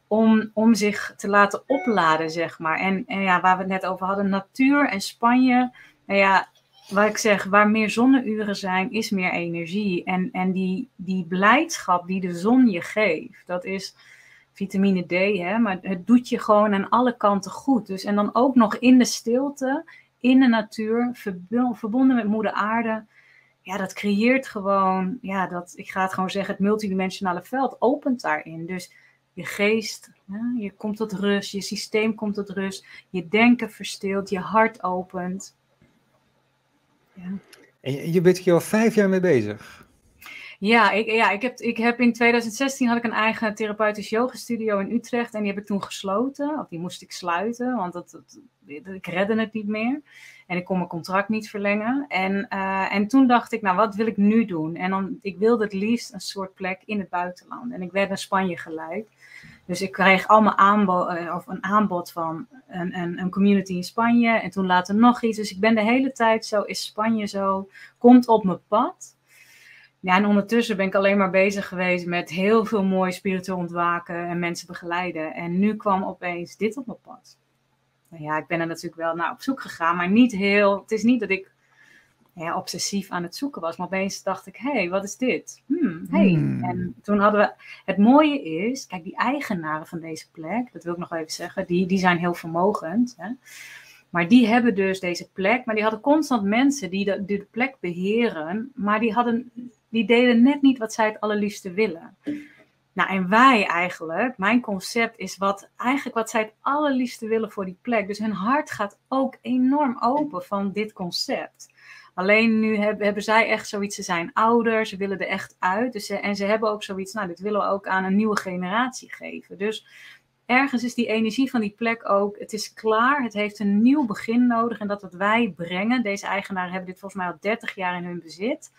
om, om zich te laten opladen, zeg maar. En, en ja, waar we het net over hadden, natuur en Spanje. Nou ja, waar ik zeg, waar meer zonneuren zijn, is meer energie. En, en die, die blijdschap die de zon je geeft, dat is vitamine D, hè, maar het doet je gewoon aan alle kanten goed. Dus en dan ook nog in de stilte, in de natuur, verbo- verbonden met moeder aarde. Ja, dat creëert gewoon, ja, dat, ik ga het gewoon zeggen, het multidimensionale veld opent daarin. Dus je geest, hè, je komt tot rust, je systeem komt tot rust, je denken verstilt, je hart opent. Ja. En je bent hier al vijf jaar mee bezig. Ja, ik, ja ik, heb, ik heb in 2016 had ik een eigen therapeutisch yoga studio in Utrecht en die heb ik toen gesloten. Of die moest ik sluiten, want dat, dat- ik redde het niet meer. En ik kon mijn contract niet verlengen. En, eh, en toen dacht ik, nou wat wil ik nu doen? En dan, ik wilde het liefst een soort plek in het buitenland. En ik werd naar Spanje geleid. Dus ik kreeg allemaal aanbod, eh, of een aanbod van een, een, een community in Spanje. En toen later nog iets. Dus ik ben de hele tijd zo, is Spanje zo, komt op mijn pad. Ja, en ondertussen ben ik alleen maar bezig geweest met heel veel mooi spiritueel ontwaken en mensen begeleiden. En nu kwam opeens dit op mijn pad. Nou ja, ik ben er natuurlijk wel naar op zoek gegaan, maar niet heel. Het is niet dat ik ja, obsessief aan het zoeken was, maar opeens dacht ik: hé, hey, wat is dit? Hmm, hey. Hmm. En toen hadden we. Het mooie is, kijk, die eigenaren van deze plek, dat wil ik nog even zeggen, die, die zijn heel vermogend. Hè? Maar die hebben dus deze plek, maar die hadden constant mensen die de, die de plek beheren, maar die, hadden, die deden net niet wat zij het allerliefste willen. Nou, en wij eigenlijk, mijn concept is wat eigenlijk wat zij het allerliefste willen voor die plek. Dus hun hart gaat ook enorm open van dit concept. Alleen nu hebben, hebben zij echt zoiets, ze zijn ouder, ze willen er echt uit. Dus en ze hebben ook zoiets, nou, dit willen we ook aan een nieuwe generatie geven. Dus ergens is die energie van die plek ook, het is klaar, het heeft een nieuw begin nodig. En dat wat wij brengen, deze eigenaren hebben dit volgens mij al 30 jaar in hun bezit.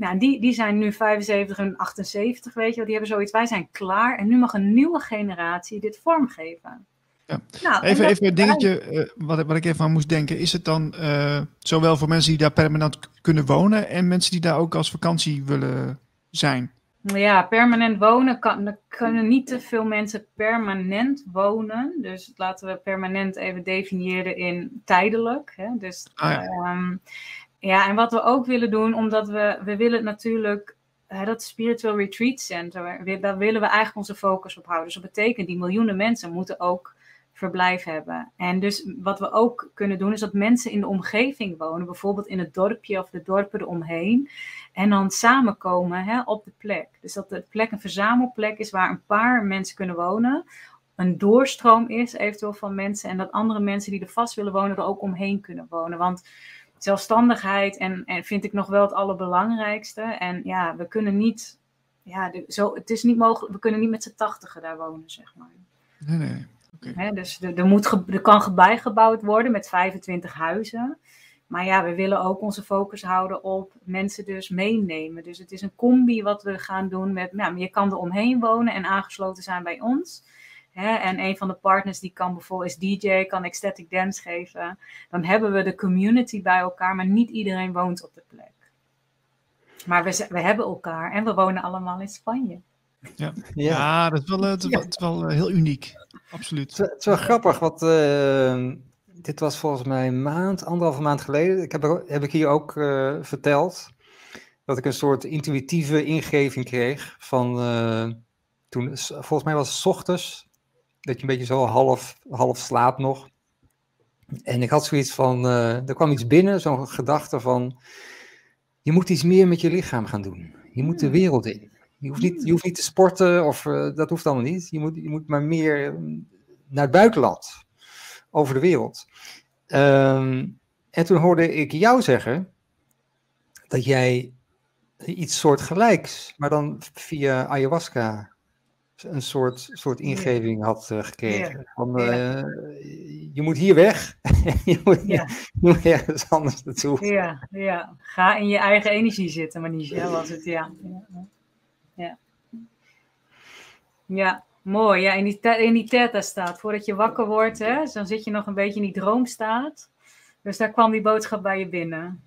Nou, die, die zijn nu 75 en 78, weet je wel. Die hebben zoiets, wij zijn klaar. En nu mag een nieuwe generatie dit vormgeven. Ja. Nou, even, even een dingetje uh, wat, wat ik even aan moest denken. Is het dan uh, zowel voor mensen die daar permanent kunnen wonen en mensen die daar ook als vakantie willen zijn? Ja, permanent wonen kan, kunnen niet te veel mensen permanent wonen. Dus laten we permanent even definiëren in tijdelijk. Hè? Dus, ah, ja. Um, ja, en wat we ook willen doen, omdat we, we willen natuurlijk hè, dat Spiritual Retreat Center, daar willen we eigenlijk onze focus op houden. Dus dat betekent, die miljoenen mensen moeten ook verblijf hebben. En dus wat we ook kunnen doen, is dat mensen in de omgeving wonen, bijvoorbeeld in het dorpje of de dorpen eromheen, en dan samenkomen hè, op de plek. Dus dat de plek een verzamelplek is waar een paar mensen kunnen wonen, een doorstroom is eventueel van mensen, en dat andere mensen die er vast willen wonen er ook omheen kunnen wonen. Want zelfstandigheid en, en vind ik nog wel het allerbelangrijkste. En ja, we kunnen niet, ja, de, zo, het is niet mogelijk, we kunnen niet met z'n tachtigen daar wonen, zeg maar. Nee, nee. Okay. dus er, er, moet, er kan bijgebouwd worden met 25 huizen. Maar ja, we willen ook onze focus houden op mensen dus meenemen. Dus het is een combi wat we gaan doen met, nou, je kan er omheen wonen en aangesloten zijn bij ons. Hè, en een van de partners die kan bijvoorbeeld is DJ, kan ecstatic dance geven. Dan hebben we de community bij elkaar, maar niet iedereen woont op de plek. Maar we, we hebben elkaar en we wonen allemaal in Spanje. Ja, ja. dat is wel, het, is wel eh, heel uniek. Absoluut. Het is wel grappig, want uh, dit was volgens mij een maand, anderhalve maand geleden. Ik heb, heb ik hier ook uh, verteld dat ik een soort intuïtieve ingeving kreeg van uh, toen, volgens mij was het s ochtends, dat je een beetje zo half, half slaapt nog. En ik had zoiets van, uh, er kwam iets binnen, zo'n gedachte van, je moet iets meer met je lichaam gaan doen. Je moet de hmm. wereld in. Je hoeft niet, je hoeft niet te sporten, of uh, dat hoeft allemaal niet. Je moet, je moet maar meer naar het buitenland, over de wereld. Um, en toen hoorde ik jou zeggen dat jij iets soortgelijks, maar dan via ayahuasca een soort, soort ingeving had uh, gekregen. Van, uh, je moet hier weg. *laughs* je, moet, ja. je moet ergens anders naartoe. Ja, ja, ga in je eigen energie zitten, Manisha, was het, ja. Ja, ja. mooi. Ja, in die, in die theta staat. Voordat je wakker wordt, hè, dan zit je nog een beetje in die droomstaat. Dus daar kwam die boodschap bij je binnen.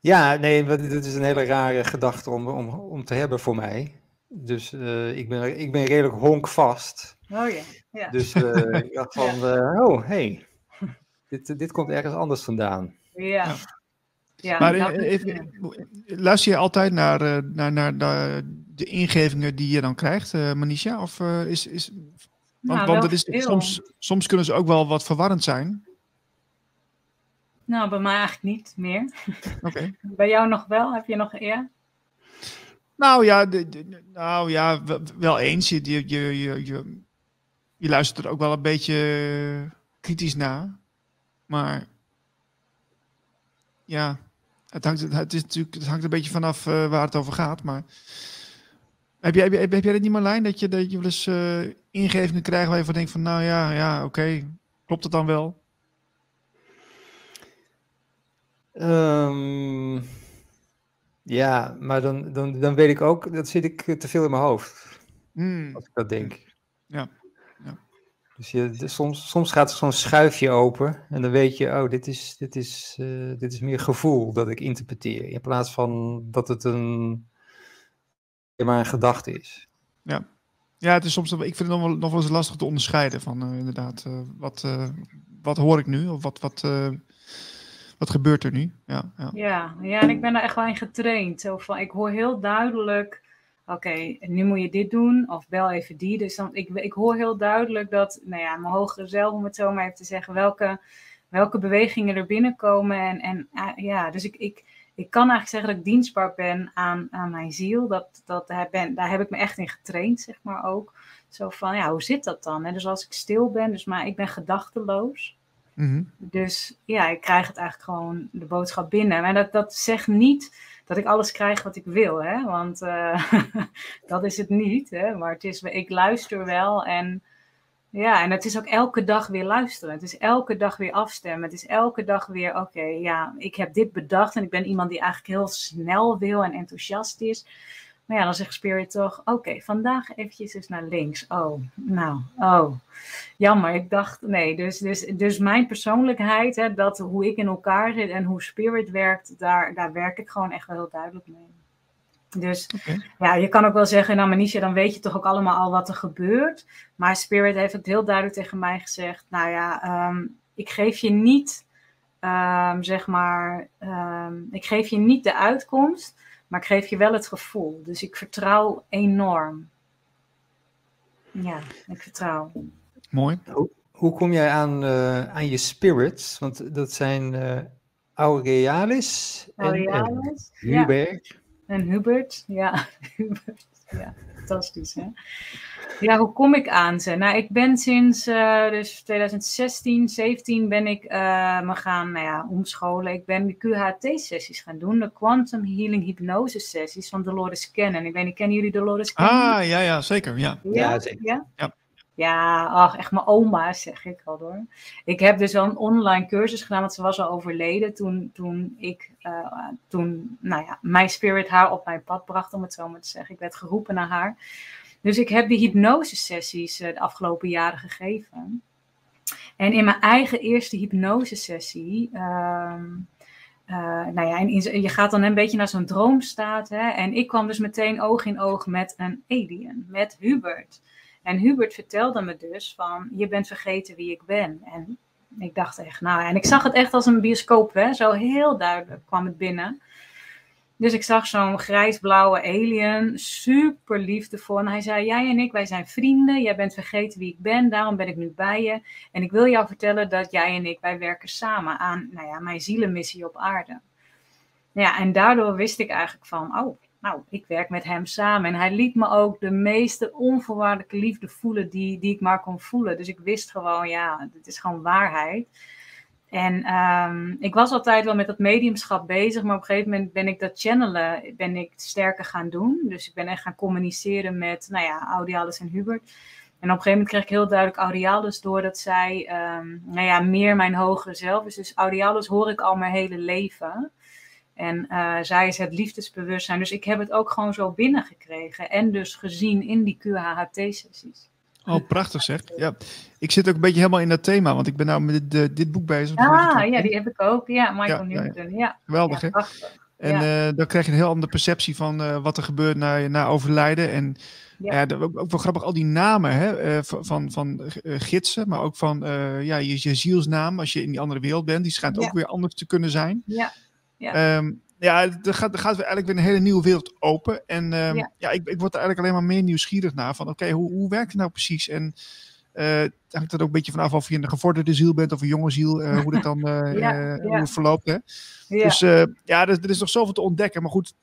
Ja, nee, dit is een hele rare gedachte om, om, om te hebben voor mij. Dus uh, ik, ben, ik ben redelijk honkvast. Oh ja. ja. Dus uh, *laughs* ik dacht van, ja. uh, oh hey, dit, dit komt ergens anders vandaan. Ja. ja. maar even, luister je altijd naar, naar, naar de, de, ingevingen die je dan krijgt, Manisha? Of is, is, want, nou, want het is, soms, soms kunnen ze ook wel wat verwarrend zijn. Nou, bij mij eigenlijk niet meer. Oké. Okay. *laughs* bij jou nog wel? Heb je nog eer? Nou ja, nou ja wel eens. Je, je, je, je, je luistert er ook wel een beetje kritisch naar. Maar ja, het hangt, het is natuurlijk, het hangt een beetje vanaf uh, waar het over gaat. Maar heb jij, heb, heb, heb jij dat niet, Marlijn? Dat je, dat je wel eens uh, ingevingen krijgt waar je van denkt van, nou ja, ja oké, klopt het dan wel? Um, ja, maar dan, dan, dan weet ik ook, dat zit ik te veel in mijn hoofd. Mm. Als ik dat denk. Ja. ja. Dus je, de, soms, soms gaat er zo'n schuifje open en dan weet je, oh, dit is, dit, is, uh, dit is meer gevoel dat ik interpreteer. In plaats van dat het een, maar een gedachte is. Ja. Ja, het is soms, ik vind het nog wel, nog wel eens lastig te onderscheiden van uh, inderdaad, uh, wat, wat hoor ik nu? Of wat, wat, wat gebeurt er nu? Ja, ja. Ja, ja, en ik ben daar echt wel in getraind. Zo van, ik hoor heel duidelijk, oké, nu moet je dit doen, of bel even die. Dus dan, ik, ik hoor heel duidelijk dat, nou ja, mijn hogere zelf, om het zo maar even te zeggen, welke, welke bewegingen er binnenkomen. En, en uh, ja, dus ik, ik, ik kan eigenlijk zeggen dat ik dienstbaar ben aan, aan mijn ziel. Dat, dat, daar, daar heb ik me echt in getraind, zeg maar ook. Zo van, ja, hoe zit dat dan? Dus als ik stil ben, dus maar ik ben gedachteloos. Mhm. Dus ja, ik krijg het eigenlijk gewoon de boodschap binnen. Maar dat, dat zegt niet dat ik alles krijg wat ik wil, hè? want eh, *laughs* dat is het niet. Hè? Maar het is, ik luister wel en ja, en het is ook elke dag weer luisteren. Het is elke dag weer afstemmen. Het is elke dag weer, oké, ja, ik heb dit bedacht en ik ben iemand die eigenlijk heel snel wil en enthousiast is. Maar ja, dan zegt Spirit toch, oké, vandaag eventjes eens naar links. Oh, nou, oh, jammer. Ik dacht, nee, dus, dus, dus mijn persoonlijkheid, hè, dat, hoe ik in elkaar zit en hoe Spirit werkt, daar, daar werk ik gewoon echt wel heel duidelijk mee. Dus ja, je kan ook wel zeggen, nou Manisha, dan weet je toch ook allemaal al wat er gebeurt. Maar Spirit heeft het heel duidelijk tegen mij gezegd, nou ja, ehm, ik geef je niet, ehm, zeg maar, ehm, ik geef je niet de uitkomst, maar ik geef je wel het gevoel. Dus ik vertrouw enorm. Ja, ik vertrouw. Mooi. Hoe kom jij aan, eh, aan je spirits? Want dat zijn eh Aurealis en, en Aurealis, ja. Hubert. En Hubert, ja, *laughs* Hubert, ja, fantastisch hè. Ja, hoe kom ik aan ze? Nou, ik ben sinds eh, dus 2016, 17 ben ik eh, me gaan nou ja, omscholen. Ik ben de QHT-sessies gaan doen, de Quantum Healing Hypnose sessies van Dolores Cannon. Ik weet niet, kennen jullie Dolores Cannon? Ah, ja, ja, zeker. Ja. Ja, zeker. Ja? Ja. Ja, ach, echt mijn oma, zeg ik al hoor. Ik heb dus wel een online cursus gedaan, want ze was al overleden toen, toen ik, eh, toen, nou ja, mijn spirit haar op mijn pad bracht, om het zo maar te zeggen. Ik werd geroepen naar haar. Dus ik heb die hypnosesessies uh, de afgelopen jaren gegeven. En in mijn eigen eerste hypnosesessie, ehm uh, nou ja, en in, je gaat dan een beetje naar zo'n droomstaat. Hè? En ik kwam dus meteen oog in oog met een alien, met Hubert. En Hubert vertelde me dus van, je bent vergeten wie ik ben. En ik dacht echt, nou, en ik zag het echt als een bioscoop, hè? zo heel duidelijk kwam het binnen. Dus ik zag zo'n grijsblauwe alien, super liefdevol. En hij zei, jij en ik, wij zijn vrienden. Jij bent vergeten wie ik ben, daarom ben ik nu bij je. En ik wil jou vertellen dat jij en ik, wij werken samen aan nou ja, mijn zielenmissie op aarde. Ja, en daardoor wist ik eigenlijk van, oh, nou, ik werk met hem samen. En hij liet me ook de meeste onvoorwaardelijke liefde voelen die, die ik maar kon voelen. Dus ik wist gewoon, ja, dit is gewoon waarheid. En um, ik was altijd wel met dat mediumschap bezig, maar op een gegeven moment ben ik dat channelen, ben ik sterker gaan doen. Dus ik ben echt gaan communiceren met, nou ja, Audialis en Hubert. En op een gegeven moment kreeg ik heel duidelijk Audialis door dat zij, um, nou ja, meer mijn hogere zelf is. Dus Audialis hoor ik al mijn hele leven. En uh, zij is het liefdesbewustzijn. Dus ik heb het ook gewoon zo binnengekregen. En dus gezien in die QHHT-sessies. Oh, prachtig zeg. Ja. Ik zit ook een beetje helemaal in dat thema, want ik ben nou met dit, dit boek bezig. Ah, ja, die heb ik ook. Ja, Michael ja, Newton. Ja, ja. Geweldig, hè? En ja. uh, dan krijg je een heel andere perceptie van uh, wat er gebeurt na, na overlijden. En ja. ook, ook wel grappig, al die namen hè, uh, van, van gidsen, maar ook van ja, je, je zielsnaam als je in die andere wereld bent. Die schijnt ook weer anders te kunnen zijn. Ja. Ja. Um, ja, er gaat, er gaat eigenlijk weer een hele nieuwe wereld open. En um, ja, ja ik, ik, word er eigenlijk alleen maar meer nieuwsgierig naar. Van oké, okay, hoe, hoe werkt het nou precies? En uh, hangt er ook een beetje vanaf of je een gevorderde ziel bent of een jonge ziel. Uh, hoe, dat dan, *laughs* uh, ja, hoe het verloopt. Hè? Dus ja, er, er, is nog zoveel te ontdekken. Maar goed,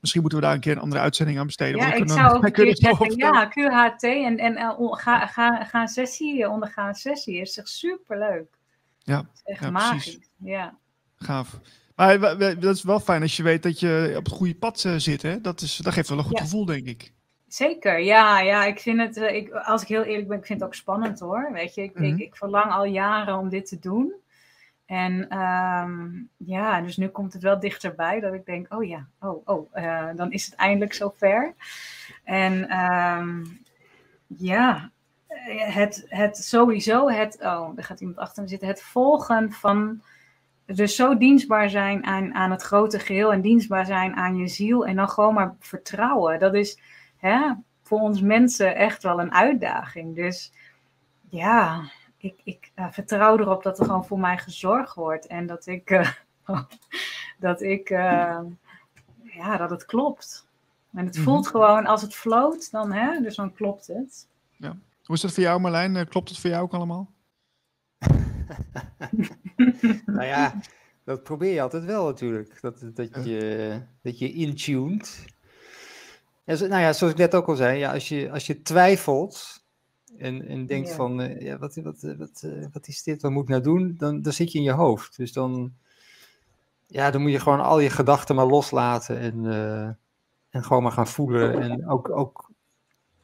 misschien moeten we daar een keer een andere uitzending aan besteden. Ja, ik zou ook een keer zeggen, ja, QHT en, en ga, ga, ga een sessie, ondergaan een sessie. Is echt superleuk. Ja, is echt ja, magisch. Precies. Ja. Gaaf. Maar dat is wel fijn als je weet dat je op het goede pad zit. Hè? Dat, is, dat geeft wel een goed ja. gevoel, denk ik. Zeker, ja, ja. Ik vind het, ik, als ik heel eerlijk ben, ik vind het ook spannend hoor. Weet je, ik, mm -hmm. ik, ik, verlang al jaren om dit te doen. En um, ja, dus nu komt het wel dichterbij dat ik denk, oh ja, oh, oh, uh, dan is het eindelijk zover. En um, ja, het, het sowieso, het, oh, er gaat iemand achter me zitten, het volgen van dus zo dienstbaar zijn aan, aan het grote geheel en dienstbaar zijn aan je ziel en dan gewoon maar vertrouwen. Dat is hè, voor ons mensen echt wel een uitdaging. Dus ja, ik, ik uh, vertrouw erop dat er gewoon voor mij gezorgd wordt en dat ik, uh, *laughs* dat ik, uh, ja, dat het klopt. En het voelt mm -hmm. gewoon, als het floot, dan, hè, dus dan klopt het. Ja. Hoe is dat voor jou Marlijn? Klopt het voor jou ook allemaal? *laughs* *laughs* nou ja, dat probeer je altijd wel natuurlijk. Dat, dat, je, dat je intuned. Ja, nou ja, zoals ik net ook al zei, ja, als, je, als je twijfelt, en, en denkt Ja. van, eh, ja, wat, wat, wat, eh, wat is dit, wat moet ik nou doen? Dan, dan zit je in je hoofd. Dus dan, ja, dan moet je gewoon al je gedachten maar loslaten en, eh, en gewoon maar gaan voelen. En ook, ook,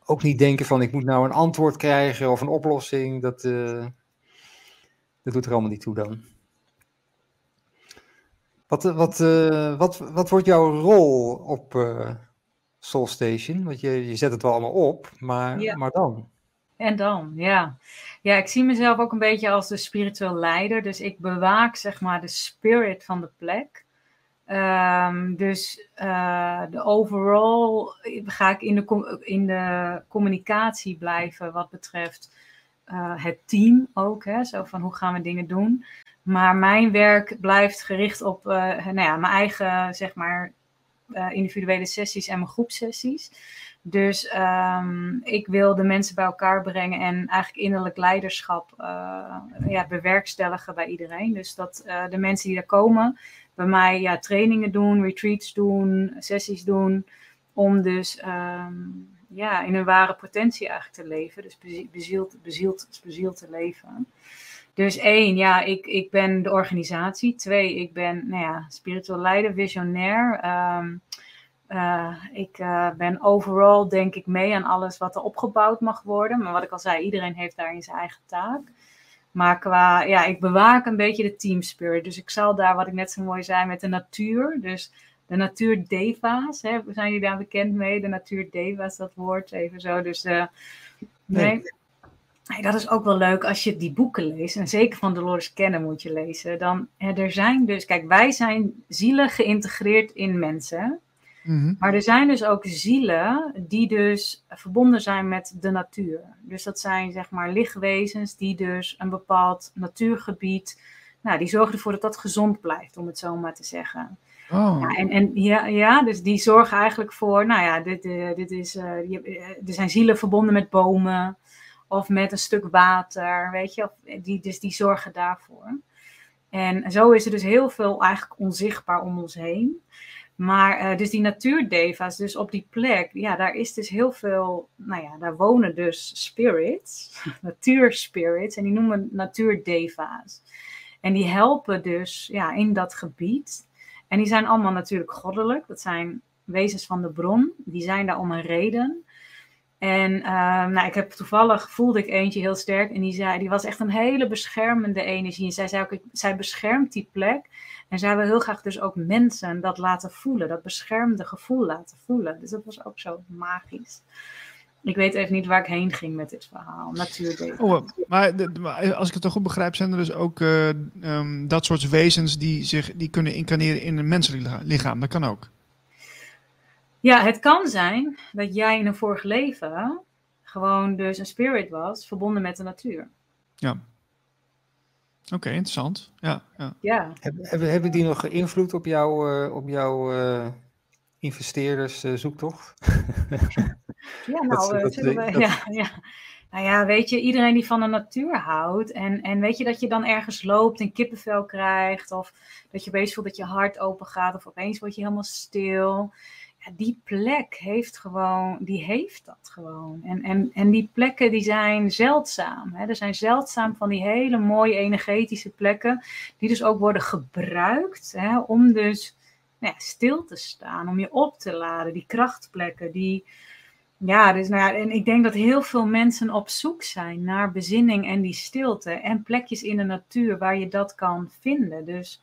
ook niet denken van, ik moet nou een antwoord krijgen of een oplossing. Dat, dat doet er allemaal niet toe dan. Wat, eh, wat, eh, wat, wat wordt jouw rol op eh Soul Station? Want je, je zet het wel allemaal op, maar, Ja. maar dan? En dan, ja. Ja, ik zie mezelf ook een beetje als de spiritueel leider. Dus ik bewaak, zeg maar, de spirit van de plek. Ehm, dus eh, de overall ga ik in de, in de communicatie blijven wat betreft eh, het team ook. Hè? Zo van hoe gaan we dingen doen. Maar mijn werk blijft gericht op eh, nou ja, mijn eigen, zeg maar, eh, individuele sessies en mijn groepsessies. Dus ehm, ik wil de mensen bij elkaar brengen en eigenlijk innerlijk leiderschap ja, bewerkstelligen bij iedereen. Dus dat de mensen die daar komen, bij mij ja, trainingen doen, retreats doen, sessies doen, om dus ehm, ja, in hun ware potentie eigenlijk te leven. Dus bezie- bezield, bezield, bezield te leven. Dus één, ja, ik, ik ben de organisatie. Twee, ik ben nou ja, spiritueel leider, visionair. Ehm, eh, ik eh, ben overal, denk ik, mee aan alles wat er opgebouwd mag worden. Maar wat ik al zei, iedereen heeft daarin zijn eigen taak. Maar qua, ja, ik bewaak een beetje de team spirit. Dus ik zal daar, wat ik net zo mooi zei, met de natuur. Dus de natuur deva's, hè, zijn jullie daar bekend mee? De natuur deva's, dat woord, even zo. Dus eh, nee. Nee. Nee, dat is ook wel leuk als je die boeken leest. En zeker van Dolores Cannon moet je lezen. Dan, hè, er zijn dus, kijk, wij zijn zielen geïntegreerd in mensen. Mhm. Maar er zijn dus ook zielen die dus verbonden zijn met de natuur. Dus dat zijn zeg maar lichtwezens die dus een bepaald natuurgebied, nou die zorgen ervoor dat dat gezond blijft, om het zo maar te zeggen. Oh, Ja, en, en ja, ja, dus die zorgen eigenlijk voor, nou ja, dit, eh, dit is, eh, eh, er zijn zielen verbonden met bomen of met een stuk water, weet je, of, die, dus die zorgen daarvoor. En zo is er dus heel veel eigenlijk onzichtbaar om ons heen. Maar dus die natuurdeva's, dus op die plek, ja, daar is dus heel veel, nou ja, daar wonen dus spirits, *laughs* natuurspirits, en die noemen natuurdeva's. En die helpen dus ja, in dat gebied. En die zijn allemaal natuurlijk goddelijk. Dat zijn wezens van de bron. Die zijn daar om een reden. En ehm, nou, ik heb toevallig voelde ik eentje heel sterk. En die, zei, die was echt een hele beschermende energie. En zij zei ook, ik- zij beschermt die plek. En zij wil heel graag dus ook mensen dat laten voelen. Dat beschermde gevoel laten voelen. Dus dat was ook zo magisch. Ik weet even niet waar ik heen ging met dit verhaal. Natuurlijk. Oh, maar, als ik het toch goed begrijp, zijn er dus ook eh, ehm, dat soort wezens die, zich, die kunnen incarneren in een menselijk lichaam. Dat kan ook. Ja, het kan zijn dat jij in een vorig leven gewoon dus een spirit was, verbonden met de natuur. Oké, interessant. Ja, ja. Ja, Hebben, hebben, hebben die nog invloed op, jou, eh, op jouw eh investeerderszoektocht? *laughs* ja nou, eh, dat- we- dat- *laughs* ja, ja. Nou ja, weet je, iedereen die van de natuur houdt en, en weet je dat je dan ergens loopt en kippenvel krijgt of dat je opeens voelt dat je hart open gaat of opeens word je helemaal stil. Ja, die plek heeft gewoon, die heeft dat gewoon. En, en, en die plekken die zijn zeldzaam. Hè? Er zijn zeldzaam van die hele mooie energetische plekken die dus ook worden gebruikt hè, om dus nou ja, stil te staan, om je op te laden. Die krachtplekken, die... Ja, dus nou ja, en ik denk dat heel veel mensen op zoek zijn naar bezinning en die stilte. En plekjes in de natuur waar je dat kan vinden. Dus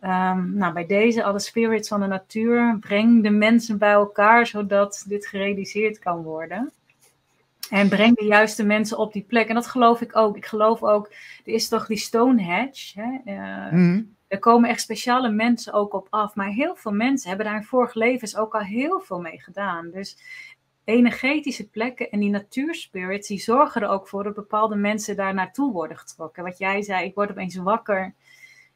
ehm, nou, bij deze, alle spirits van de natuur, breng de mensen bij elkaar zodat dit gerealiseerd kan worden. En breng de juiste mensen op die plek. En dat geloof ik ook. Ik geloof ook, er is toch die Stonehenge. Hè? eh, Mhm. er komen echt speciale mensen ook op af. Maar heel veel mensen hebben daar in vorige levens ook al heel veel mee gedaan. Dus energetische plekken en die natuurspirits, die zorgen er ook voor dat bepaalde mensen daar naartoe worden getrokken. Wat jij zei, ik word opeens wakker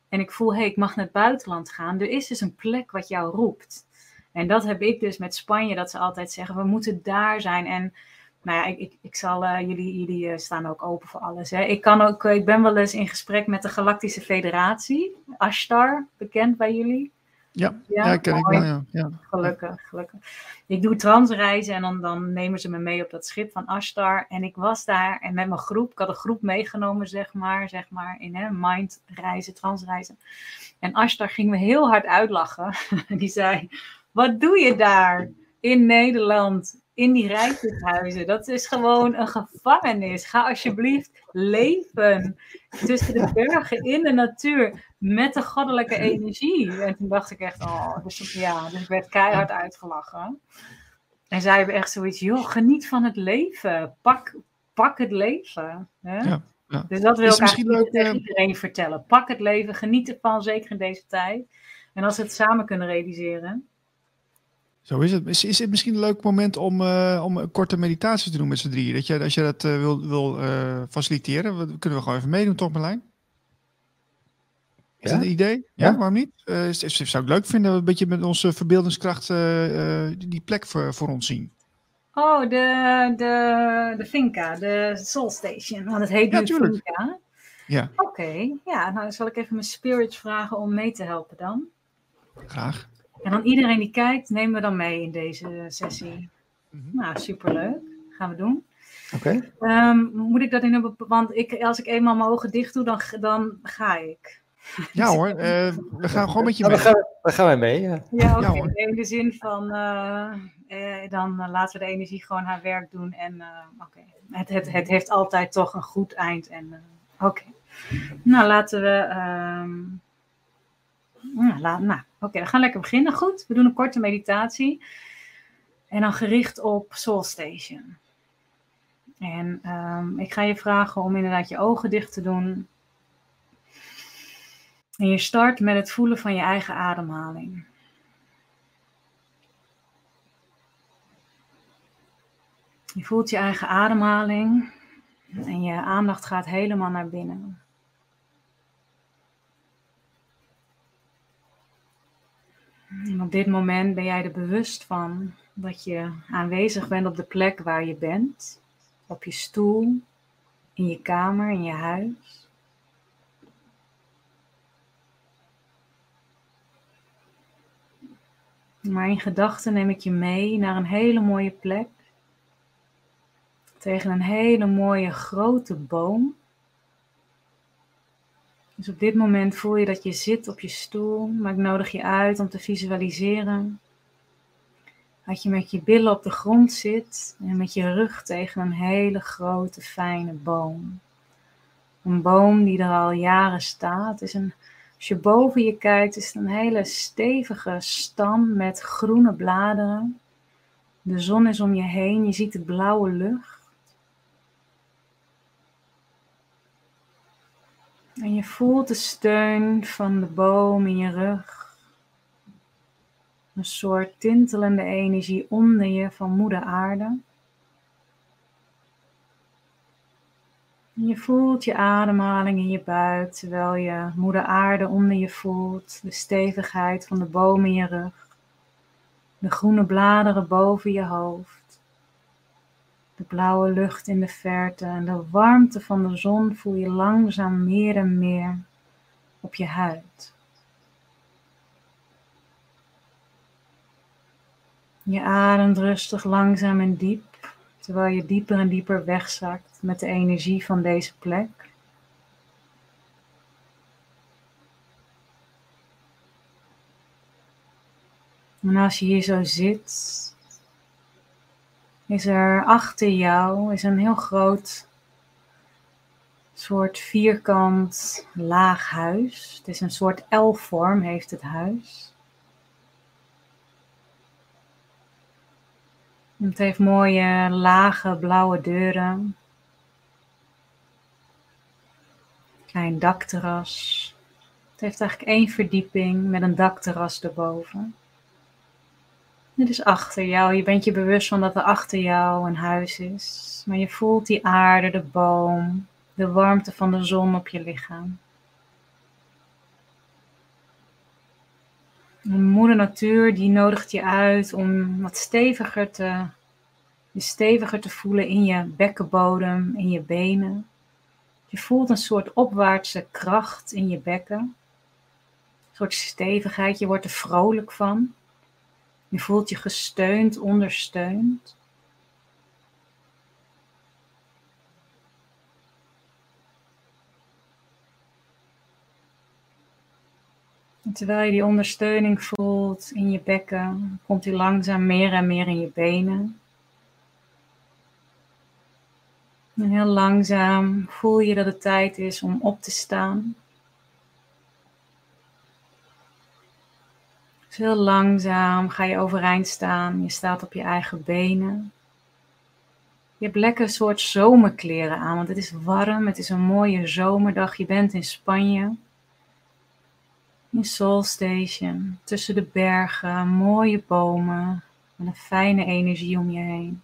en ik voel, hé, hey, ik mag naar het buitenland gaan. Er is dus een plek wat jou roept. En dat heb ik dus met Spanje, dat ze altijd zeggen, we moeten daar zijn. En nou ja, ik, ik, ik zal, eh, jullie, jullie eh, staan ook open voor alles. Hè. Ik, kan ook, eh, ik ben wel eens in gesprek met de Galactische Federatie, Ashtar, bekend bij jullie. Ja, ja, ken ik wel, ja. ja. Gelukkig, gelukkig. Ik doe transreizen en dan, dan nemen ze me mee op dat schip van Ashtar. En ik was daar en met mijn groep, ik had een groep meegenomen, zeg maar, zeg maar in hè, mindreizen, transreizen. En Ashtar ging me heel hard uitlachen. *laughs* Die zei, wat doe je daar in Nederland? in die rijtuighuizen. Dat is gewoon een gevangenis. Ga alsjeblieft leven tussen de bergen in de natuur met de goddelijke *laughs* energie. En toen dacht ik echt, oh, dus ja, dus ik werd keihard uitgelachen. En zij hebben echt zoiets, joh, geniet van het leven. Pak, pak het leven. Hè? Ja, ja. Dus dat wil ik eigenlijk tegen eh, iedereen vertellen. Pak het leven, geniet ervan, zeker in deze tijd. En als we het samen kunnen realiseren, zo is het. Is, is het misschien een leuk moment om, uh, om een korte meditatie te doen met z'n drieën? Dat je, als je dat uh, wil, wil faciliteren, kunnen we gewoon even meedoen, toch Marlijn? Is ja? dat een idee? Ja, ja? waarom niet? Is, zou ik leuk vinden dat we een beetje met onze verbeeldingskracht die plek voor, voor ons zien. Oh, de, de, de Finca, de Soul Station. Want het heet nu Finca. Ja. Oké, okay. ja, nou zal ik even mijn spirits vragen om mee te helpen dan. Graag. En dan iedereen die kijkt, nemen we dan mee in deze sessie. Mm -hmm. Nou, superleuk. Gaan we doen. Oké. Okay. Um, moet ik dat in een Want ik, als ik eenmaal mijn ogen dicht doe, dan, dan ga ik. *laughs* Ja hoor, uh, we gaan gewoon met je mee. Oh, dan, gaan, dan gaan wij mee, ja. Ja, in de zin van, uh, eh, dan laten we de energie gewoon haar werk doen. En uh, oké, okay. het, het, het heeft altijd toch een goed eind. En oké. Okay. Nou, laten we... Um, nou, laat, nou oké, we gaan lekker beginnen. Goed, we doen een korte meditatie. En dan gericht op Soul Station. En um, ik ga je vragen om inderdaad je ogen dicht te doen. En je start met het voelen van je eigen ademhaling. Je voelt je eigen ademhaling en je aandacht gaat helemaal naar binnen. En op dit moment ben jij er bewust van dat je aanwezig bent op de plek waar je bent, op je stoel, in je kamer, in je huis. Maar in gedachten neem ik je mee naar een hele mooie plek. Tegen een hele mooie grote boom. Dus op dit moment voel je dat je zit op je stoel, maar ik nodig je uit om te visualiseren. Dat je met je billen op de grond zit en met je rug tegen een hele grote fijne boom. Een boom die er al jaren staat. Is een, als je boven je kijkt, is het een hele stevige stam met groene bladeren. De zon is om je heen, je ziet de blauwe lucht. En je voelt de steun van de boom in je rug. Een soort tintelende energie onder je van moeder aarde. Je voelt je ademhaling in je buik terwijl je moeder aarde onder je voelt. De stevigheid van de boom in je rug. De groene bladeren boven je hoofd de blauwe lucht in de verte en de warmte van de zon voel je langzaam meer en meer op je huid. Je ademt rustig langzaam en diep, terwijl je dieper en dieper wegzakt met de energie van deze plek. En als je hier zo zit, is er achter jou is een heel groot soort vierkant laag huis. Het is een soort L-vorm heeft het huis. Het heeft mooie lage blauwe deuren. Klein dakterras. Het heeft eigenlijk één verdieping met een dakterras erboven. Dit is achter jou. Je bent je bewust van dat er achter jou een huis is. Maar je voelt die aarde, de boom, de warmte van de zon op je lichaam. Moeder natuur die nodigt je uit om wat steviger te, je steviger te voelen in je bekkenbodem, in je benen. Je voelt een soort opwaartse kracht in je bekken soort stevigheid. Je wordt er vrolijk van. Je voelt je gesteund, ondersteund. Terwijl je die ondersteuning voelt in je bekken, komt die langzaam meer en meer in je benen. En heel langzaam voel je dat het tijd is om op te staan. Dus heel langzaam ga je overeind staan. Je staat op je eigen benen. Je hebt lekker een soort zomerkleren aan, want het is warm. Het is een mooie zomerdag. Je bent in Spanje. In Soul Station, tussen de bergen, mooie bomen, met een fijne energie om je heen.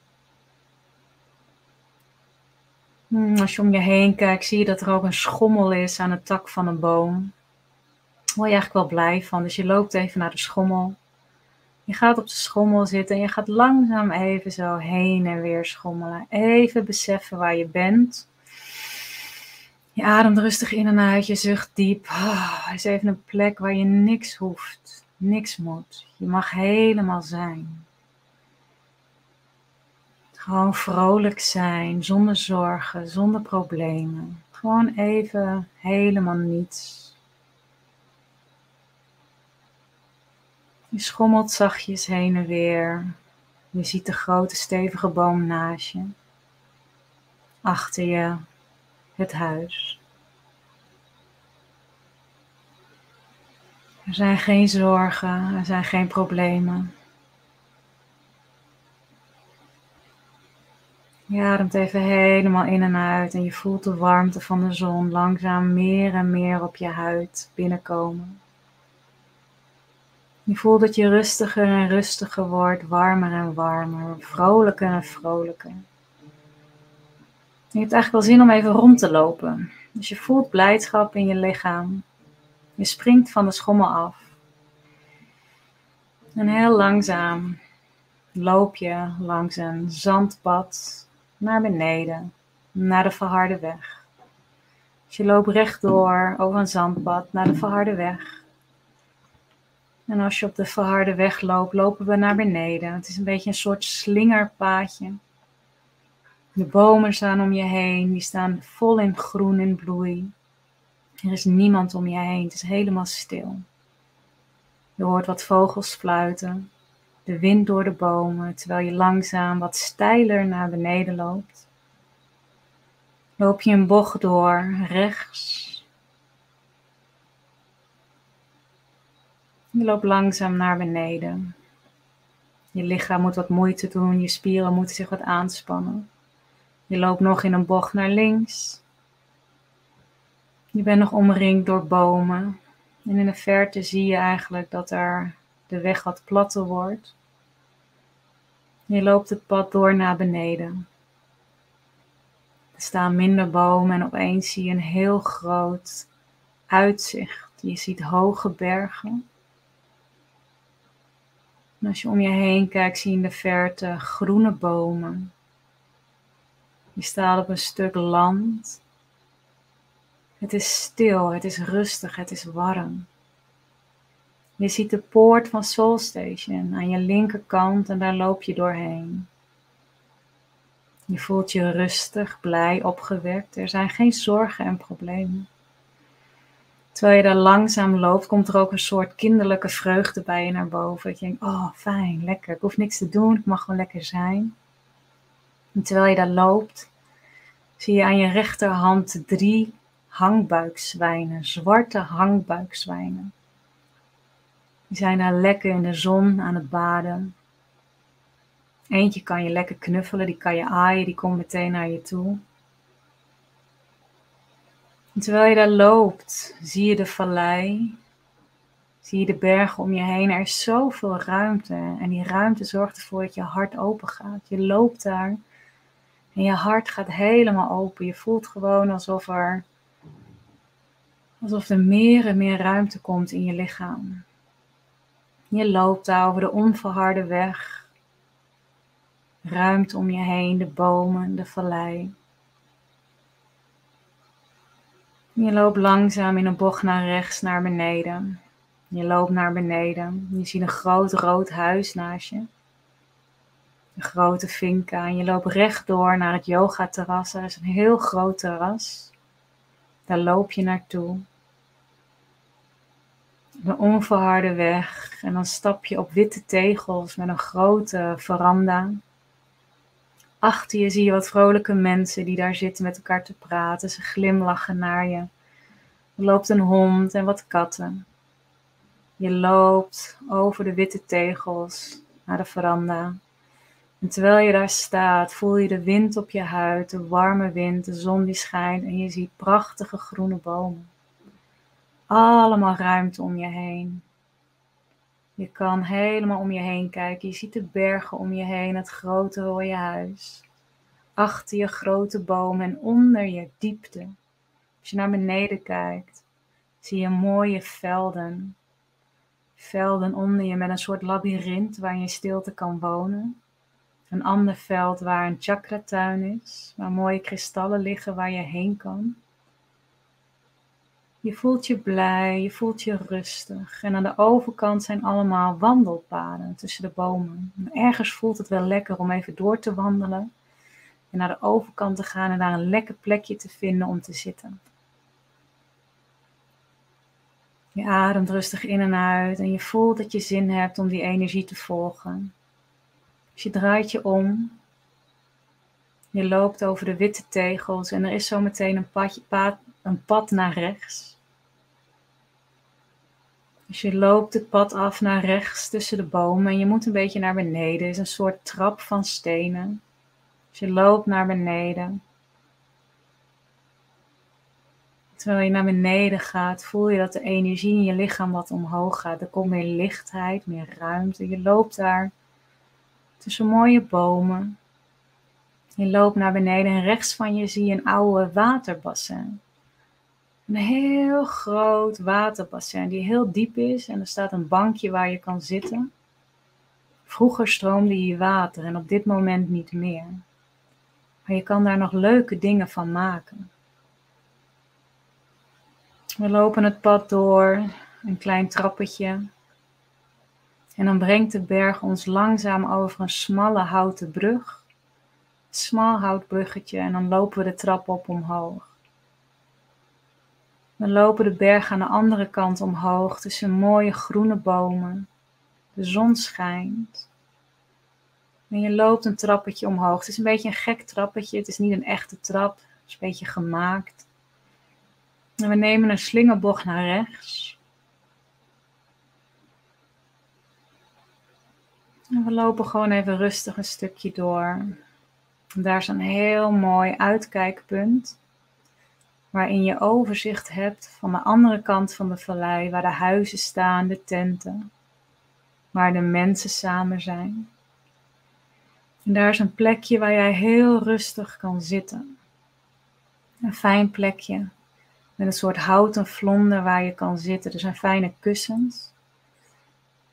Hmm, als je om je heen kijkt, zie je dat er ook een schommel is aan het tak van een boom. Daar word je eigenlijk wel blij van. Dus je loopt even naar de schommel. Je gaat op de schommel zitten en je gaat langzaam even zo heen en weer schommelen. Even beseffen waar je bent. Je ademt rustig in en uit, je zucht diep. Oh, is even een plek waar je niks hoeft, niks moet. Je mag helemaal zijn. Gewoon vrolijk zijn, zonder zorgen, zonder problemen. Gewoon even helemaal niets. Je schommelt zachtjes heen en weer. Je ziet de grote stevige boom naast je. Achter je het huis. Er zijn geen zorgen, er zijn geen problemen. Je ademt even helemaal in en uit en je voelt de warmte van de zon langzaam meer en meer op je huid binnenkomen. Je voelt dat je rustiger en rustiger wordt, warmer en warmer, vrolijker en vrolijker. Je hebt eigenlijk wel zin om even rond te lopen. Dus je voelt blijdschap in je lichaam. Je springt van de schommel af. En heel langzaam loop je langs een zandpad naar beneden, naar de verharde weg. Dus je loopt rechtdoor over een zandpad naar de verharde weg. En als je op de verharde weg loopt, lopen we naar beneden. Het is een beetje een soort slingerpaadje. De bomen staan om je heen, die staan vol in groen en bloei. Er is niemand om je heen, het is helemaal stil. Je hoort wat vogels fluiten de wind door de bomen, terwijl je langzaam wat steiler naar beneden loopt. Loop je een bocht door, rechts. Je loopt langzaam naar beneden. Je lichaam moet wat moeite doen, je spieren moeten zich wat aanspannen. Je loopt nog in een bocht naar links. Je bent nog omringd door bomen. En in de verte zie je eigenlijk dat er de weg wat platter wordt. Je loopt het pad door naar beneden. Er staan minder bomen en opeens zie je een heel groot uitzicht. Je ziet hoge bergen. En als je om je heen kijkt, zie je in de verte groene bomen. Je staat op een stuk land. Het is stil, het is rustig, het is warm. Je ziet de poort van Soul Station aan je linkerkant en daar loop je doorheen. Je voelt je rustig, blij, opgewekt. Er zijn geen zorgen en problemen. Terwijl je daar langzaam loopt, komt er ook een soort kinderlijke vreugde bij je naar boven. Dat je denkt, oh fijn, lekker, ik hoef niks te doen, ik mag gewoon lekker zijn. En terwijl je daar loopt, zie je aan je rechterhand drie hangbuikzwijnen, zwarte hangbuikzwijnen. Die zijn daar lekker in de zon aan het baden. Eentje kan je lekker knuffelen, die kan je aaien, die komt meteen naar je toe. En terwijl je daar loopt, zie je de vallei, zie je de bergen om je heen. Er is zoveel ruimte en die ruimte zorgt ervoor dat je hart open gaat. Je loopt daar en je hart gaat helemaal open. Je voelt gewoon alsof er, alsof er meer en meer ruimte komt in je lichaam. Je loopt daar over de onverharde weg. Ruimte om je heen, de bomen, de vallei. Je loopt langzaam in een bocht naar rechts, naar beneden. Je loopt naar beneden. Je ziet een groot rood huis naast je. Een grote finca. En je loopt rechtdoor naar het yogaterras. Er is een heel groot terras. Daar loop je naartoe. Een onverharde weg. En dan stap je op witte tegels met een grote veranda. Achter je zie je wat vrolijke mensen die daar zitten met elkaar te praten. Ze glimlachen naar je. Er loopt een hond en wat katten. Je loopt over de witte tegels naar de veranda. En terwijl je daar staat, voel je de wind op je huid, de warme wind, de zon die schijnt en je ziet prachtige groene bomen. Allemaal ruimte om je heen. Je kan helemaal om je heen kijken. Je ziet de bergen om je heen, het grote rode huis. Achter je grote bomen en onder je diepte. Als je naar beneden kijkt, zie je mooie velden. Velden onder je met een soort labyrint waar je stilte kan wonen. Een ander veld waar een chakratuin is, waar mooie kristallen liggen waar je heen kan. Je voelt je blij, je voelt je rustig. En aan de overkant zijn allemaal wandelpaden tussen de bomen. ergens voelt het wel lekker om even door te wandelen. En naar de overkant te gaan en daar een lekker plekje te vinden om te zitten. Je ademt rustig in en uit en je voelt dat je zin hebt om die energie te volgen. Dus je draait je om. Je loopt over de witte tegels en er is zometeen een, padje, pad, een pad naar rechts. Dus je loopt het pad af naar rechts tussen de bomen en je moet een beetje naar beneden. Het is een soort trap van stenen. Dus je loopt naar beneden. Terwijl je naar beneden gaat, voel je dat de energie in je lichaam wat omhoog gaat. Er komt meer lichtheid, meer ruimte. Je loopt daar tussen mooie bomen. Je loopt naar beneden en rechts van je zie je een oude waterbassin. Een heel groot waterbassin die heel diep is en er staat een bankje waar je kan zitten. Vroeger stroomde hier water en op dit moment niet meer. Maar je kan daar nog leuke dingen van maken. We lopen het pad door, een klein trappetje. En dan brengt de berg ons langzaam over een smalle houten brug. Smal houtbruggetje en dan lopen we de trap op omhoog. We lopen de berg aan de andere kant omhoog tussen mooie groene bomen. De zon schijnt. En je loopt een trappetje omhoog. Het is een beetje een gek trappetje. Het is niet een echte trap. Het is een beetje gemaakt. En we nemen een slingerbocht naar rechts. En we lopen gewoon even rustig een stukje door. daar is een heel mooi uitkijkpunt. Waarin je overzicht hebt van de andere kant van de vallei, waar de huizen staan, de tenten. Waar de mensen samen zijn. En daar is een plekje waar jij heel rustig kan zitten. Een fijn plekje met een soort houten vlonder waar je kan zitten. Er zijn fijne kussens.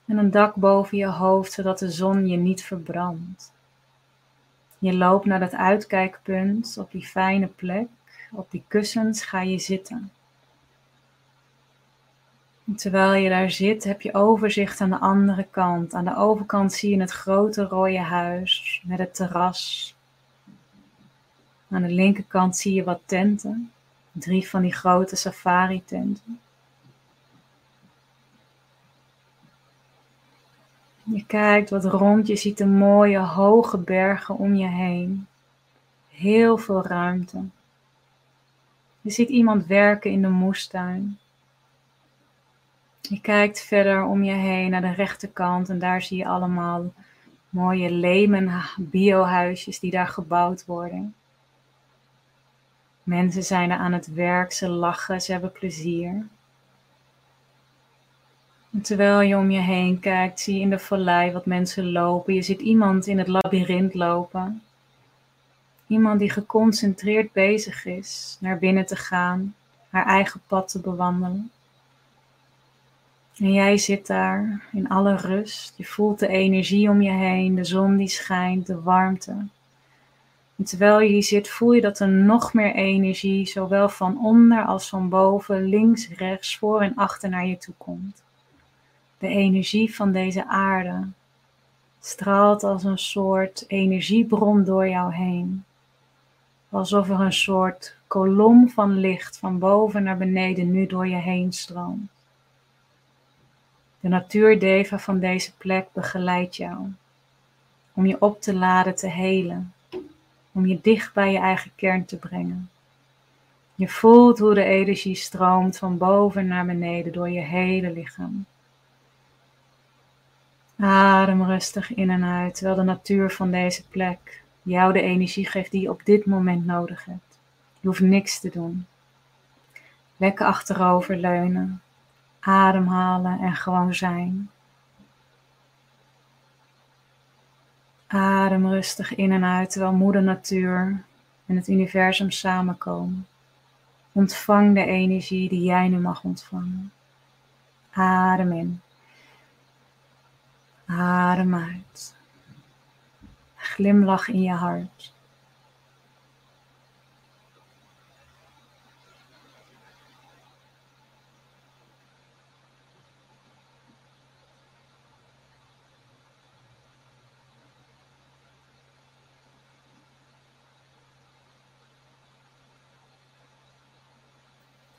En een dak boven je hoofd, zodat de zon je niet verbrandt. Je loopt naar dat uitkijkpunt op die fijne plek. Op die kussens ga je zitten. En terwijl je daar zit, heb je overzicht aan de andere kant. Aan de overkant zie je het grote rode huis met het terras. Aan de linkerkant zie je wat tenten. Drie van die grote safari-tenten. Je kijkt wat rond, je ziet de mooie hoge bergen om je heen. Heel veel ruimte. Je ziet iemand werken in de moestuin. Je kijkt verder om je heen naar de rechterkant en daar zie je allemaal mooie lemen biohuisjes die daar gebouwd worden. Mensen zijn er aan het werk, ze lachen, ze hebben plezier. En terwijl je om je heen kijkt, zie je in de vallei wat mensen lopen. Je ziet iemand in het labyrint lopen. Iemand die geconcentreerd bezig is naar binnen te gaan, haar eigen pad te bewandelen. En jij zit daar in alle rust. Je voelt de energie om je heen, de zon die schijnt, de warmte. En terwijl je hier zit, voel je dat er nog meer energie, zowel van onder als van boven, links, rechts, voor en achter naar je toe komt. De energie van deze aarde straalt als een soort energiebron door jou heen. Alsof er een soort kolom van licht van boven naar beneden nu door je heen stroomt. De natuurdeva van deze plek begeleidt jou om je op te laden, te helen, om je dicht bij je eigen kern te brengen. Je voelt hoe de energie stroomt van boven naar beneden door je hele lichaam. Adem rustig in en uit, terwijl de natuur van deze plek jou de energie geeft die je op dit moment nodig hebt. Je hoeft niks te doen. Lekker achterover leunen, ademhalen en gewoon zijn. Adem rustig in en uit terwijl moeder natuur en het universum samenkomen. Ontvang de energie die jij nu mag ontvangen. Adem in. Adem uit. Glimlach in je hart.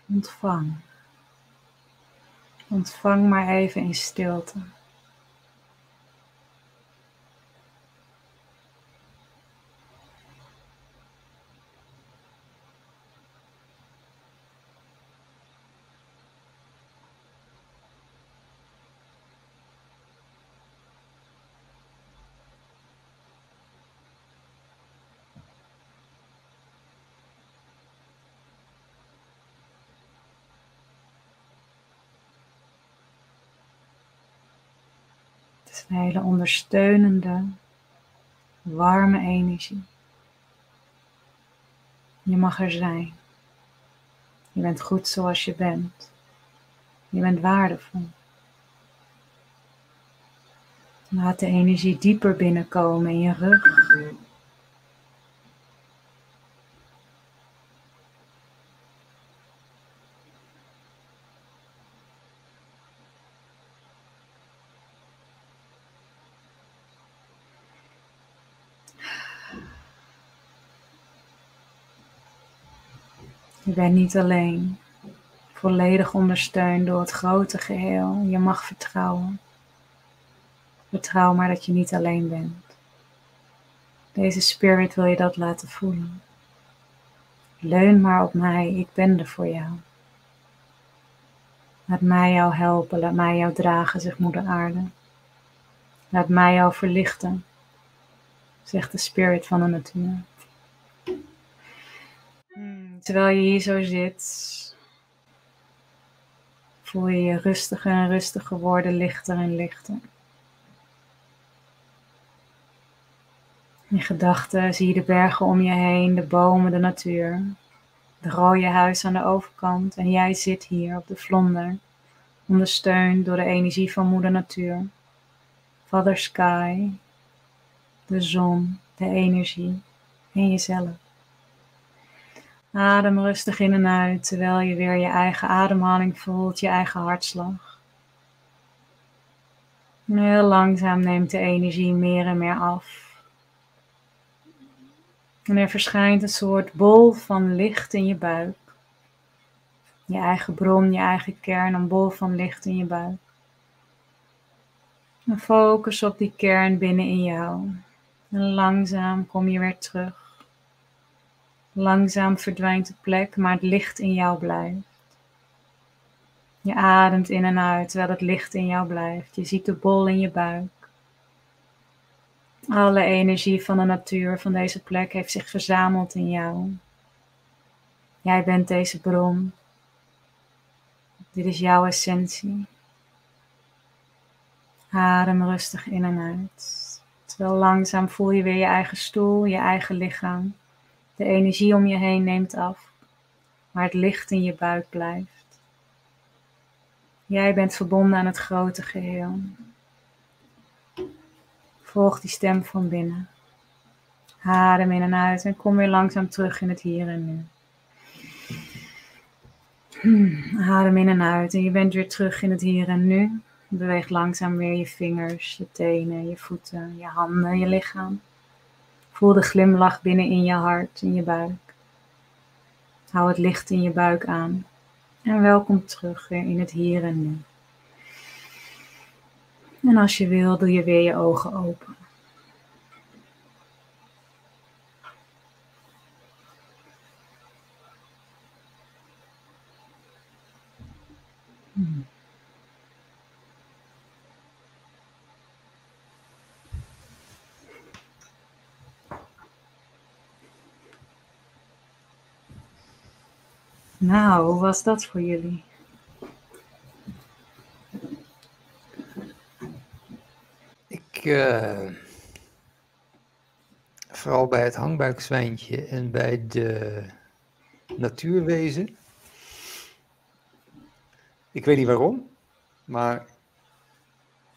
Ontvang. Ontvang maar even in stilte. Hele ondersteunende, warme energie. Je mag er zijn. Je bent goed zoals je bent. Je bent waardevol. Laat de energie dieper binnenkomen in je rug. Je bent niet alleen. Volledig ondersteund door het grote geheel. Je mag vertrouwen. Vertrouw maar dat je niet alleen bent. Deze spirit wil je dat laten voelen. Leun maar op mij, ik ben er voor jou. Laat mij jou helpen, laat mij jou dragen, zegt Moeder Aarde. Laat mij jou verlichten, zegt de spirit van de natuur. Terwijl je hier zo zit, voel je je rustiger en rustiger worden, lichter en lichter. In gedachten zie je de bergen om je heen, de bomen, de natuur, de rode huis aan de overkant en jij zit hier op de vlonder, ondersteund door de energie van Moeder Natuur, Father Sky, de zon, de energie en jezelf. Adem rustig in en uit terwijl je weer je eigen ademhaling voelt, je eigen hartslag. En heel langzaam neemt de energie meer en meer af. En er verschijnt een soort bol van licht in je buik. Je eigen bron, je eigen kern, een bol van licht in je buik. En focus op die kern binnen in jou. En langzaam kom je weer terug. Langzaam verdwijnt de plek, maar het licht in jou blijft. Je ademt in en uit terwijl het licht in jou blijft. Je ziet de bol in je buik. Alle energie van de natuur van deze plek heeft zich verzameld in jou. Jij bent deze bron. Dit is jouw essentie. Adem rustig in en uit. Terwijl langzaam voel je weer je eigen stoel, je eigen lichaam. De energie om je heen neemt af, maar het licht in je buik blijft. Jij bent verbonden aan het grote geheel. Volg die stem van binnen. Adem in en uit en kom weer langzaam terug in het hier en nu. Hmm, adem in en uit en je bent weer terug in het hier en nu. Beweeg langzaam weer je vingers, je tenen, je voeten, je handen, je lichaam. Voel de glimlach binnen in je hart, in je buik. Hou het licht in je buik aan. En welkom terug weer in het hier en nu. En als je wil, doe je weer je ogen open. Hmm. Nou, hoe was dat voor jullie? Ik, uh, vooral bij het hangbuikzwijntje en bij de natuurwezen. Ik weet niet waarom, maar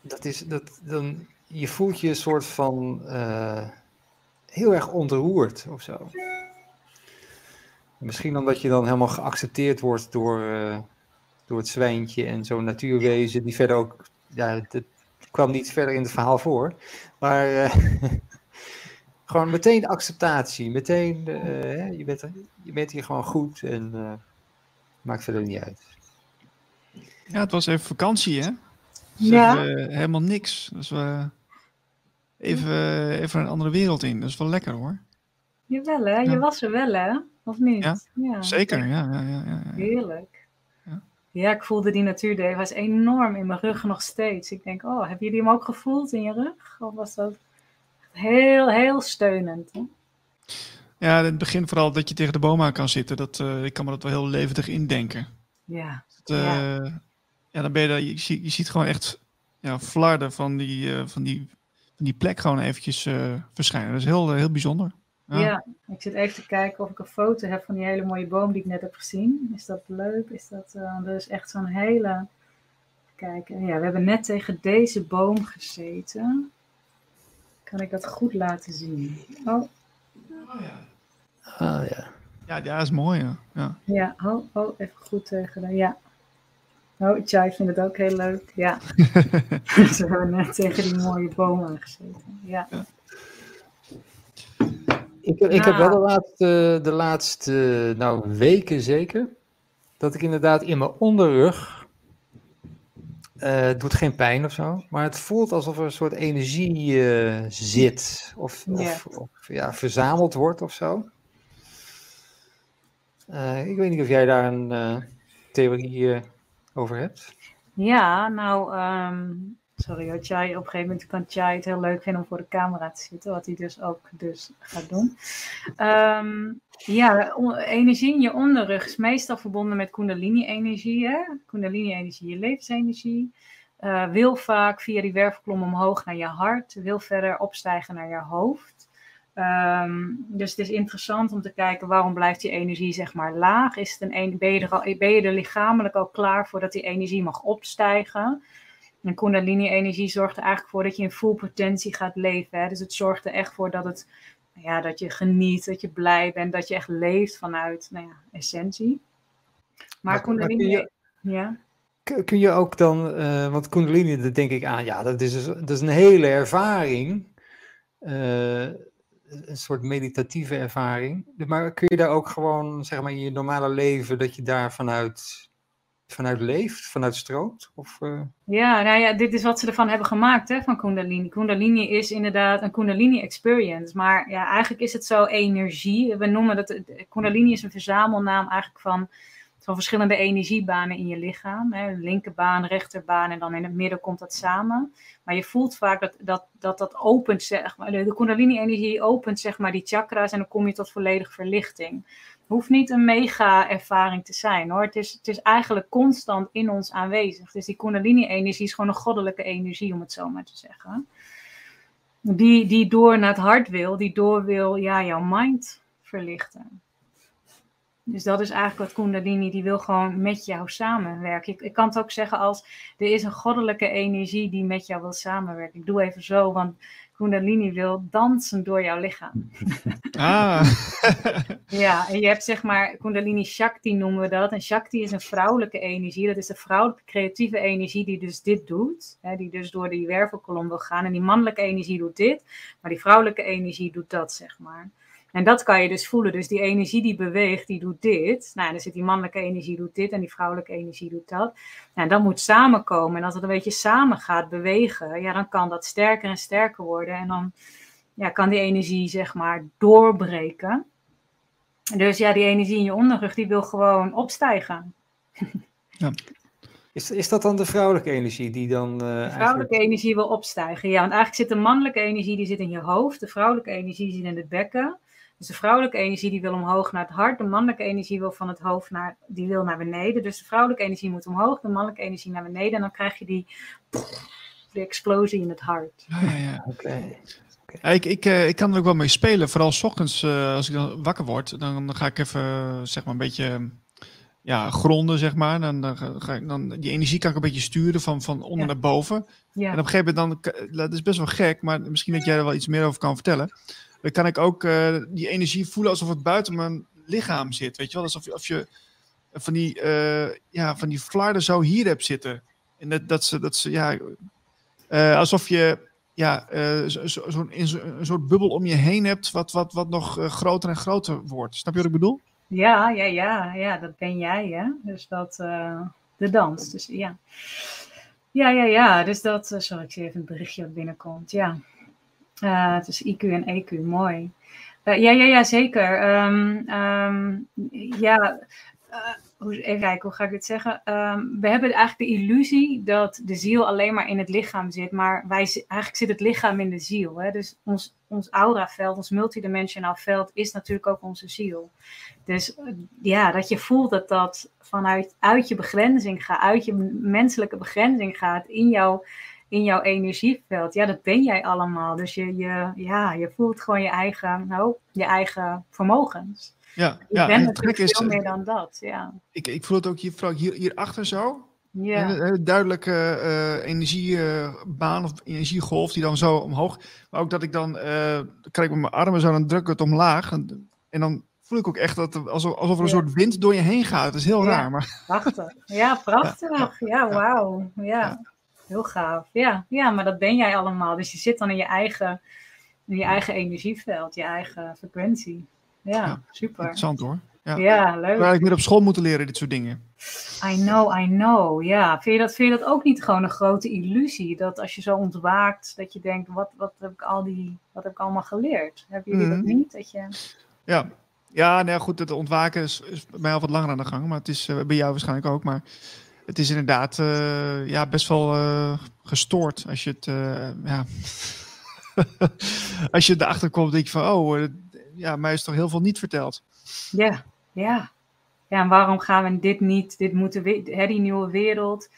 dat is, dat, dan, je voelt je een soort van uh, heel erg ontroerd of zo. Misschien omdat je dan helemaal geaccepteerd wordt door, uh, door het zwijntje en zo'n natuurwezen, die verder ook, ja, het, kwam niet verder in het verhaal voor, maar uh, *laughs* gewoon meteen acceptatie, meteen, uh, je, bent, je bent hier gewoon goed en maakt verder niet uit. Ja, het was even vakantie, hè? Dus ja. Even, helemaal niks. Dus we even, even een andere wereld in. Dat is wel lekker hoor. Jawel hè, je was er wel hè? Of niet? Ja. Zeker, ja. ja, ja, ja. Heerlijk. Ja. Ja, ik voelde die natuurdee was enorm in mijn rug nog steeds. Ik denk, oh, hebben jullie hem ook gevoeld in je rug? Of was dat heel, heel steunend? Hè? Ja, in het begin vooral dat je tegen de boom aan kan zitten. Dat, eh, ik kan me dat wel heel levendig indenken. Ja, Dat, eh, ja. dan ben je, daar, je, ziet, je ziet gewoon echt ja, flarden van die, eh, van, die, van die plek gewoon eventjes verschijnen. Dat is heel, heel bijzonder. Ja. Ja. ik zit even te kijken of ik een foto heb van die hele mooie boom die ik net heb gezien. Is dat leuk? Is dat, eh er is echt zo'n hele... Kijken, ja, we hebben net tegen deze boom gezeten. Kan ik dat goed laten zien? Oh, Ah ja. Ja, ja, dat is mooi. Ja. Ja. Ja, oh, oh, even goed tegen de, ja. Oh, Chai vindt het ook heel leuk, ja. *laughs* Ze hebben net tegen die mooie boom aangezeten, ja. Ik, ik heb wel de laatste, de laatste nou, weken zeker, dat ik inderdaad in mijn onderrug, eh, het doet geen pijn of zo, maar het voelt alsof er een soort energie eh, zit of, Ja. of, of ja, verzameld wordt of zo. Eh, ik weet niet of jij daar een theorie over hebt. Ja, nou, ehm, sorry hoor, Chai, op een gegeven moment kan Chai het heel leuk vinden om voor de camera te zitten, wat hij dus ook dus gaat doen. Ehm, ja, energie in je onderrug is meestal verbonden met kundalini-energie. Kundalini-energie, je levensenergie. Eh, wil vaak via die wervelklom omhoog naar je hart, wil verder opstijgen naar je hoofd. Ehm, dus het is interessant om te kijken waarom blijft die energie zeg maar laag. Is het een- ben, je er al, ben je er lichamelijk al klaar voor dat die energie mag opstijgen? En Kundalini-energie zorgt er eigenlijk voor dat je in full potentie gaat leven. Hè? Dus het zorgt er echt voor dat, het, nou ja, dat je geniet, dat je blij bent, dat je echt leeft vanuit nou ja, essentie. Maar, Maar- maar kun Kundalini. je- Ja. Kun je ook dan, eh, want Kundalini, daar denk ik aan, ja, dat is, dus- dat is een hele ervaring. eh, een soort meditatieve ervaring. Maar kun je daar ook gewoon, zeg maar, in je normale leven, dat je daar vanuit, vanuit leeft, vanuit stroomt? Of, eh, Ja, nou ja, dit is wat ze ervan hebben gemaakt, hè, van Kundalini. Kundalini is inderdaad een Kundalini experience. Maar ja, eigenlijk is het zo energie. We noemen dat, Kundalini is een verzamelnaam eigenlijk van, van verschillende energiebanen in je lichaam. Hè. Linkerbaan, rechterbaan en dan in het midden komt dat samen. Maar je voelt vaak dat dat, dat, dat opent, zeg maar, de Kundalini-energie opent zeg maar die chakra's en dan kom je tot volledige verlichting. Hoeft niet een mega ervaring te zijn hoor. Het is, het is eigenlijk constant in ons aanwezig. Dus die Kundalini-energie is gewoon een goddelijke energie, om het zo maar te zeggen. Die, die door naar het hart wil, die door wil ja, jouw mind verlichten. Dus dat is eigenlijk wat Kundalini, die wil gewoon met jou samenwerken. Ik, ik kan het ook zeggen als, er is een goddelijke energie die met jou wil samenwerken. Ik doe even zo, want Kundalini wil dansen door jouw lichaam. *laughs* *laughs* Ah. ja, en je hebt zeg maar, Kundalini Shakti noemen we dat. En Shakti is een vrouwelijke energie. Dat is de vrouwelijke creatieve energie die dus dit doet. Hè, die dus door die wervelkolom wil gaan. En die mannelijke energie doet dit. Maar die vrouwelijke energie doet dat, zeg maar. En dat kan je dus voelen. Dus die energie die beweegt, die doet dit. Nou, dan zit die mannelijke energie doet dit en die vrouwelijke energie doet dat. Nou, dat moet samenkomen. En als het een beetje samen gaat bewegen, ja, dan kan dat sterker en sterker worden. En dan ja, kan die energie, zeg maar, doorbreken. Dus ja, die energie in je onderrug, die wil gewoon opstijgen. *laughs* Ja. Is, is dat dan de vrouwelijke energie die dan... Uh, de vrouwelijke eigenlijk... energie wil opstijgen, ja. Want eigenlijk zit de mannelijke energie, die zit in je hoofd. De vrouwelijke energie zit in het bekken. Dus de vrouwelijke energie die wil omhoog naar het hart, de mannelijke energie wil van het hoofd naar, die wil naar beneden. Dus de vrouwelijke energie moet omhoog, de mannelijke energie naar beneden. En dan krijg je die, die explosie in het hart. Ja, ja, ja. oké. ik, ik, ik kan er ook wel mee spelen. Vooral s ochtends, uh, als ik dan wakker word, dan, dan ga ik even zeg maar een beetje ja, gronden, zeg maar. Dan, dan, ga ik, dan, die energie kan ik een beetje sturen van, van onder naar boven. Ja. En op een gegeven moment, dan, dat is best wel gek, maar misschien dat jij er wel iets meer over kan vertellen dan kan ik ook uh, die energie voelen alsof het buiten mijn lichaam zit. Weet je wel, alsof je, of je van die, uh, ja, van die flarden zo hier hebt zitten. En dat, dat ze, dat ze ja, uh, alsof je ja, zo, zo, een soort bubbel om je heen hebt, wat, wat, wat nog groter en groter wordt. Snap je wat ik bedoel? Ja, ja, ja, ja, dat ben jij, hè? Dus dat, de dans, dus ja. Ja, ja, ja, dus dat, sorry, ik zie even een berichtje dat binnenkomt, ja. Uh, het is IQ en EQ, mooi. Uh, ja, ja, ja, zeker. Um, um, ja, uh, even kijken, hoe ga ik dit zeggen? Um, we hebben eigenlijk de illusie dat de ziel alleen maar in het lichaam zit, maar wij, eigenlijk zit het lichaam in de ziel. Hè? Dus ons, ons auraveld, ons multidimensionaal veld, is natuurlijk ook onze ziel. Dus ja, dat je voelt dat dat vanuit uit je begrenzing gaat, uit je menselijke begrenzing gaat, in jouw in jouw energieveld. Ja, dat ben jij allemaal. Dus je, je, ja, je voelt gewoon je eigen, nou, je eigen vermogens. Ja, je ja, bent natuurlijk veel meer dan dat. Ja. Ik, ik voel het ook hier, hier, hierachter zo. Ja. Een, een duidelijke uh, energiebaan of energiegolf die dan zo omhoog. Maar ook dat ik dan, uh, krijg met mijn armen zo, dan druk ik het omlaag. En, en dan voel ik ook echt dat alsof, alsof er een soort wind door je heen gaat. Het is heel ja, raar. Maar... Prachtig. Ja, *laughs* prachtig. Ja, ja wauw. ja. Heel gaaf. Ja, ja, maar dat ben jij allemaal. Dus je zit dan in je eigen, in je eigen energieveld, je eigen frequentie. Ja, super. Interessant hoor. Ja, ja leuk. Waar ik meer op school moeten leren, dit soort dingen. I know, I know. Ja, vind je, dat, vind je dat ook niet gewoon een grote illusie? Dat als je zo ontwaakt, dat je denkt, wat, wat, heb, ik al die, wat heb ik allemaal geleerd? Hebben jullie dat mhm. niet? Dat je... Ja, ja, nou goed, het ontwaken is, is bij mij al wat langer aan de gang, maar het is uh, bij jou waarschijnlijk ook. Maar het is inderdaad uh, ja, best wel uh, gestoord als je het. Uh, ja. *laughs* als je erachter komt, denk je van: oh, ja, mij is toch heel veel niet verteld. Ja, ja. Ja, en waarom gaan we dit niet, dit moeten we, hè, die nieuwe wereld.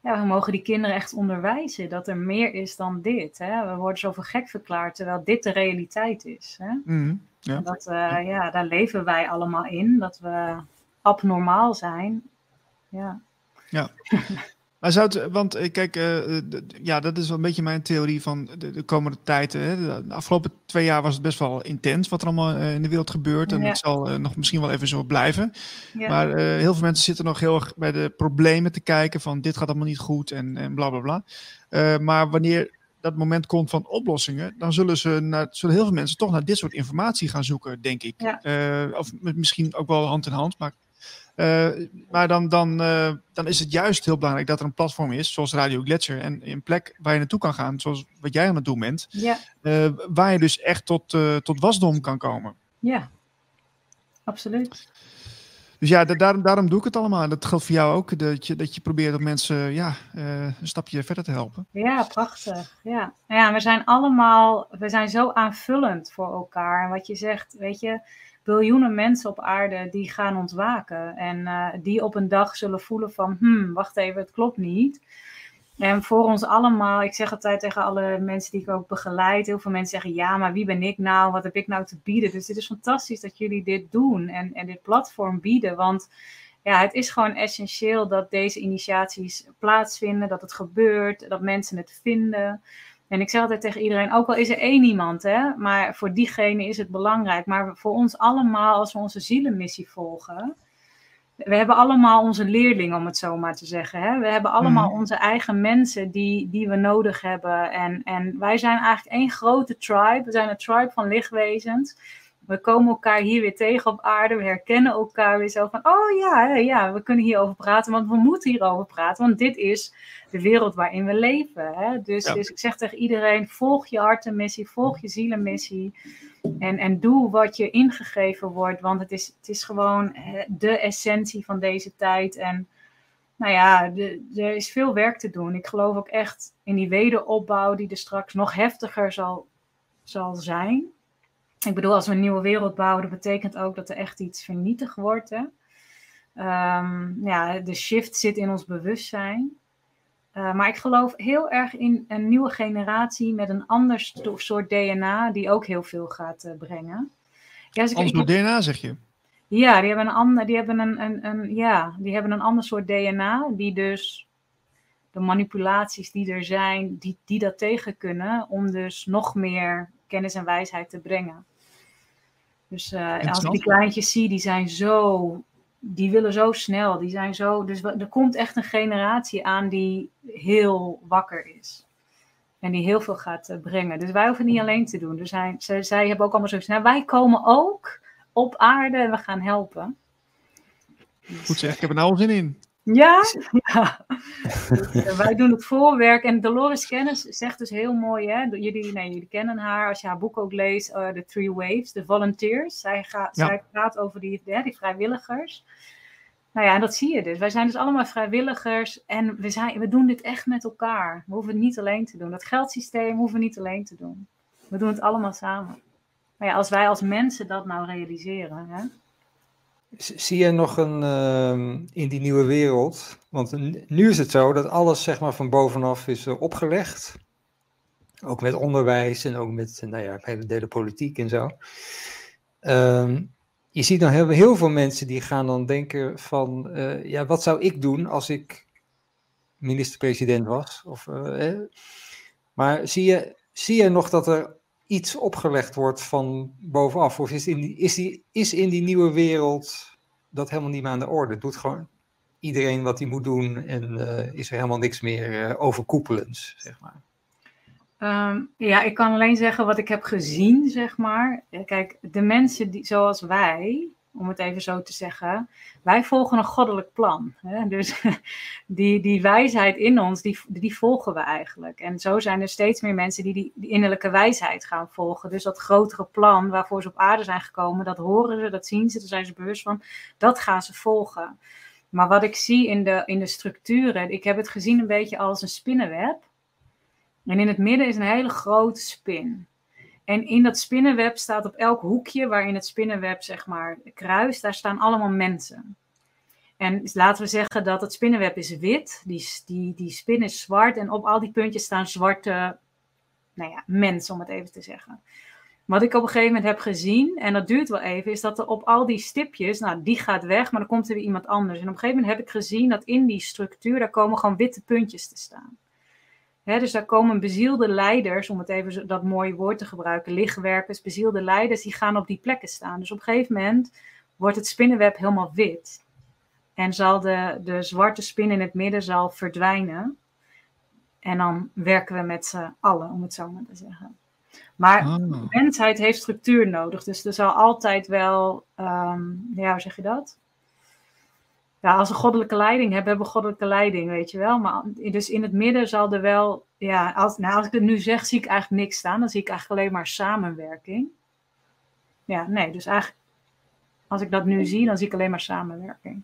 Ja, we mogen die kinderen echt onderwijzen dat er meer is dan dit. Hè? We worden zoveel gek verklaard, terwijl dit de realiteit is. Hè? Mm, ja. Dat, ja, daar leven wij allemaal in, dat we abnormaal zijn. Ja. Ja. *laughs* Maar zou het, want eh, kijk, uh, ja, dat is wel een beetje mijn theorie van de, de komende tijd. De afgelopen twee jaar was het best wel intens wat er allemaal uh, in de wereld gebeurt. En het zal nog misschien wel even zo blijven. Ja. Maar heel veel mensen zitten nog heel erg bij de problemen te kijken van dit gaat allemaal niet goed en, en bla bla bla. maar wanneer dat moment komt van oplossingen, dan zullen, ze naar, zullen heel veel mensen toch naar dit soort informatie gaan zoeken, denk ik. Ja. of misschien ook wel hand in hand, maar uh, maar dan, dan, uh, dan is het juist heel belangrijk dat er een platform is, zoals Radio Gletscher, en een plek waar je naartoe kan gaan, zoals wat jij aan het doen bent, ja. uh, waar je dus echt tot, tot wasdom kan komen. Ja, absoluut. Dus ja, daarom, daarom doe ik het allemaal. Dat geldt voor jou ook, dat je, dat je probeert om mensen ja, een stapje verder te helpen. Ja, prachtig. Ja. ja, we zijn allemaal, we zijn zo aanvullend voor elkaar. En wat je zegt, weet je, biljoenen mensen op aarde die gaan ontwaken. En uh, die op een dag zullen voelen van, hmm, wacht even, het klopt niet. En voor ons allemaal, ik zeg altijd tegen alle mensen die ik ook begeleid, heel veel mensen zeggen, ja, maar wie ben ik nou? Wat heb ik nou te bieden? Dus het is fantastisch dat jullie dit doen en, en dit platform bieden, want ja, het is gewoon essentieel dat deze initiaties plaatsvinden, dat het gebeurt, dat mensen het vinden. En ik zeg altijd tegen iedereen, ook al is er één iemand, hè, maar voor diegene is het belangrijk. Maar voor ons allemaal, als we onze zielenmissie volgen, we hebben allemaal onze leerlingen, om het zo maar te zeggen. Hè? We hebben allemaal Mhm. onze eigen mensen die, die we nodig hebben. En, en wij zijn eigenlijk één grote tribe. We zijn een tribe van lichtwezens. We komen elkaar hier weer tegen op aarde. We herkennen elkaar weer zo van, oh ja, ja, we kunnen hierover praten, want we moeten hierover praten. Want dit is de wereld waarin we leven. Hè? Dus, Ja. dus ik zeg tegen iedereen, volg je hartenmissie, volg je zielenmissie. En, en doe wat je ingegeven wordt, want het is, het is gewoon de essentie van deze tijd. En nou ja, er is veel werk te doen. Ik geloof ook echt in die wederopbouw die er straks nog heftiger zal, zal zijn. Ik bedoel, als we een nieuwe wereld bouwen, dat betekent ook dat er echt iets vernietigd wordt. Hè? Ehm, ja, de shift zit in ons bewustzijn. Uh, maar ik geloof heel erg in een nieuwe generatie met een ander soort DNA die ook heel veel gaat uh, brengen. Ja, dus Anders DNA zeg je? Ja, die hebben een ander, die hebben een, een, een, ja, die hebben een ander soort DNA die dus de manipulaties die er zijn, die, die dat tegen kunnen om dus nog meer kennis en wijsheid te brengen. Dus uh, als ik die kleintjes zie, die zijn zo die willen zo snel, die zijn zo. Dus er komt echt een generatie aan die heel wakker is. En die heel veel gaat uh, brengen. Dus wij hoeven niet alleen te doen. Er zijn, zij, zij hebben ook allemaal zoiets. Nou, wij komen ook op aarde en we gaan helpen. Goed zeg, ik heb er nou al zin in. *laughs* Ja, ja. Dus, uh, wij doen het voorwerk. En Dolores Kennis zegt dus heel mooi, hè? Jullie, nee, jullie kennen haar als je haar boek ook leest, uh, The Three Waves, de volunteers. Zij, gaat, ja. zij praat over die, hè, die vrijwilligers. Nou ja, en dat zie je dus. Wij zijn dus allemaal vrijwilligers en we, zijn, we doen dit echt met elkaar. We hoeven het niet alleen te doen. Dat geldsysteem hoeven we niet alleen te doen. We doen het allemaal samen. Maar ja, als wij als mensen dat nou realiseren, hè? Zie je nog een uh, in die nieuwe wereld? Want nu is het zo dat alles zeg maar van bovenaf is uh, opgelegd. Ook met onderwijs en ook met nou ja, hele delen politiek en zo. Uh, je ziet dan heel, veel mensen die gaan dan denken van, uh, ja, wat zou ik doen als ik minister-president was? Of, eh, maar zie je, zie je nog dat er iets opgelegd wordt van bovenaf? Of is in die, is die, is in die nieuwe wereld dat helemaal niet meer aan de orde? Doet gewoon iedereen wat hij moet doen en uh, is er helemaal niks meer uh, overkoepelends, zeg maar? Um, ja, ik kan alleen zeggen wat ik heb gezien, zeg maar. Kijk, de mensen die, zoals wij, om het even zo te zeggen, wij volgen een goddelijk plan. Hè? Dus *laughs* die, die wijsheid in ons, die, die volgen we eigenlijk. En zo zijn er steeds meer mensen die, die die innerlijke wijsheid gaan volgen. Dus dat grotere plan waarvoor ze op aarde zijn gekomen, dat horen ze, dat zien ze, daar zijn ze bewust van. Dat gaan ze volgen. Maar wat ik zie in de, in de structuren, ik heb het gezien een beetje als een spinnenweb. En in het midden is een hele grote spin. En in dat spinnenweb staat op elk hoekje waarin het spinnenweb zeg maar kruist, daar staan allemaal mensen. En laten we zeggen dat het spinnenweb is wit, die, die, die spin is zwart en op al die puntjes staan zwarte nou ja, mensen, om het even te zeggen. Wat ik op een gegeven moment heb gezien, en dat duurt wel even, is dat er op al die stipjes, nou die gaat weg, maar dan komt er weer iemand anders. En op een gegeven moment heb ik gezien dat in die structuur, daar komen gewoon witte puntjes te staan. He, dus daar komen bezielde leiders, om het even dat mooie woord te gebruiken, lichtwerkers, bezielde leiders, die gaan op die plekken staan. Dus op een gegeven moment wordt het spinnenweb helemaal wit. En zal de, de zwarte spin in het midden zal verdwijnen. En dan werken we met z'n allen, om het zo maar te zeggen. Maar oh. de mensheid heeft structuur nodig. Dus er zal altijd wel, um, ja, hoe zeg je dat? Ja, als we goddelijke leiding hebben, hebben we goddelijke leiding, weet je wel. Maar dus in het midden zal er wel, ja, als, nou, als ik het nu zeg, zie ik eigenlijk niks staan. Dan zie ik eigenlijk alleen maar samenwerking. Ja, nee, dus eigenlijk, als ik dat nu zie, dan zie ik alleen maar samenwerking.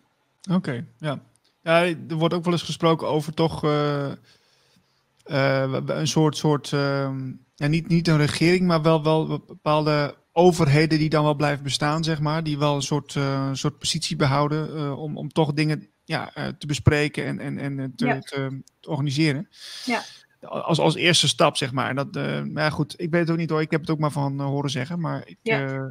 Oké, ja. ja. Er wordt ook wel eens gesproken over toch uh, uh, een soort, soort uh, ja, niet, niet een regering, maar wel, wel bepaalde overheden die dan wel blijven bestaan, zeg maar, die wel een soort, uh, soort positie behouden uh, om, om toch dingen ja, eh, te bespreken en, en, en te, Ja. te, te organiseren. Ja. Als, als eerste stap, zeg maar. Dat, eh, maar ja, goed, ik weet het ook niet hoor. Ik heb het ook maar van eh, horen zeggen. Maar ik, Ja. eh,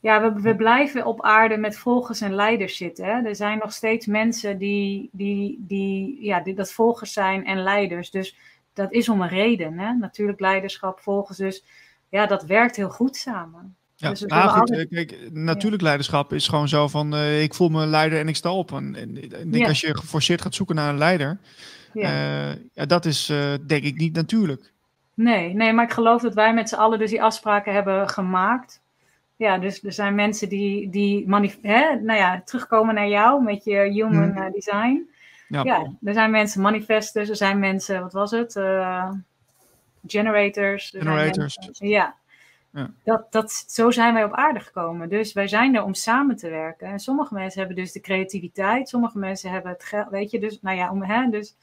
Ja, we, we blijven op aarde met volgers en leiders zitten. Hè? Er zijn nog steeds mensen die, die, die, ja, die dat volgers zijn en leiders. Dus dat is om een reden. Hè? Natuurlijk leiderschap, volgers. Dus ja, dat werkt heel goed samen. ja. Dus goed, altijd- eh, kijk, natuurlijk leiderschap is gewoon zo van... eh, ik voel me leider en ik sta op. En, en ik denk Ja. als je geforceerd gaat zoeken naar een leider... Ja. eh, ja, dat is denk ik niet natuurlijk. Nee, nee, maar ik geloof dat wij met z'n allen dus die afspraken hebben gemaakt. Ja, dus er zijn mensen die, die hè, nou ja, terugkomen naar jou met je human Mhm. design. Ja. Ja, er zijn mensen manifestors, er zijn mensen, wat was het? Generators. er Generators. mensen- ja. Ja. Dat, dat, zo zijn wij op aarde gekomen. Dus wij zijn er om samen te werken. En sommige mensen hebben dus de creativiteit, sommige mensen hebben het geld, weet je, dus, nou ja, om, hè, dus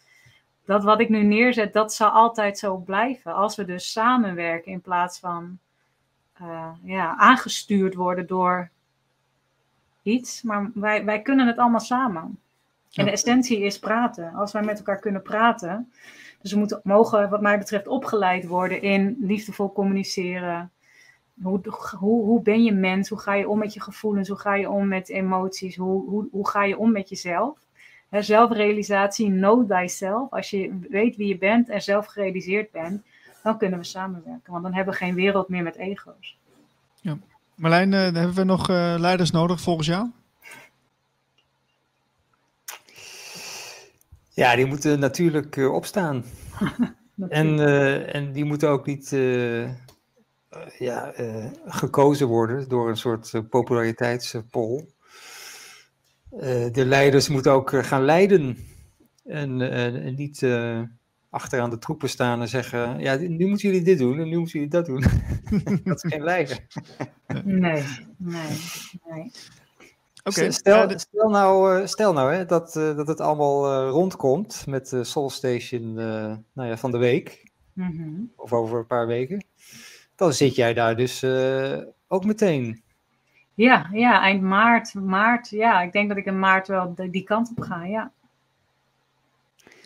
dat wat ik nu neerzet, dat zal altijd zo blijven. Als we dus samenwerken in plaats van eh, ja, aangestuurd worden door iets. Maar wij, wij kunnen het allemaal samen. Ja. En de essentie is praten. Als wij met elkaar kunnen praten. Dus we moeten, mogen, wat mij betreft, opgeleid worden in liefdevol communiceren. Hoe, hoe, hoe ben je mens? Hoe ga je om met je gevoelens? Hoe ga je om met emoties? Hoe, hoe, hoe ga je om met jezelf? Zelfrealisatie, know thyself. Als je weet wie je bent en zelf gerealiseerd bent, dan kunnen we samenwerken. Want dan hebben we geen wereld meer met ego's. Marlijn, eh, hebben we nog eh, leiders nodig volgens jou? Ja, die moeten natuurlijk eh, opstaan. *laughs* En, eh, en die moeten ook niet eh, ja, gekozen worden door een soort populariteitspol. De leiders moeten ook gaan leiden. En, en niet achteraan de troepen staan en zeggen: Ja, nu moeten jullie dit doen en nu moeten jullie dat doen. *laughs* dat is geen leider. Nee, nee, nee. Oké, stel, ja, dit- stel nou, eh, stel nou hè, dat, eh, dat het allemaal eh, rondkomt met de Soul Station eh, nou ja, van de week. Mhm. of over een paar weken, dan zit jij daar dus eh, ook meteen. Ja, ja, eind maart, maart. Ja, ik denk dat ik in maart wel de- die kant op ga, ja.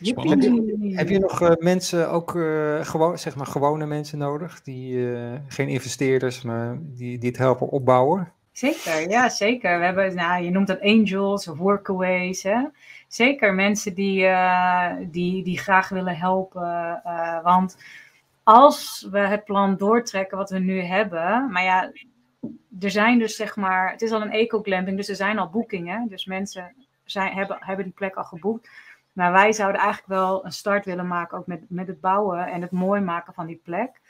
Spannend. Jippie. Heb je nog eh, mensen, ook eh, gewoon, zeg maar gewone mensen nodig, die eh, geen investeerders, maar die, die het helpen opbouwen? Zeker, ja, zeker. We hebben, nou, je noemt dat angels of workaways. Hè? Zeker mensen die, eh, die, die graag willen helpen. eh, want als we het plan doortrekken wat we nu hebben, maar ja, er zijn dus zeg maar, het is al een eco-glamping, dus er zijn al boekingen. Dus mensen zijn, hebben, hebben die plek al geboekt. Maar wij zouden eigenlijk wel een start willen maken, ook met, met het bouwen en het mooi maken van die plek.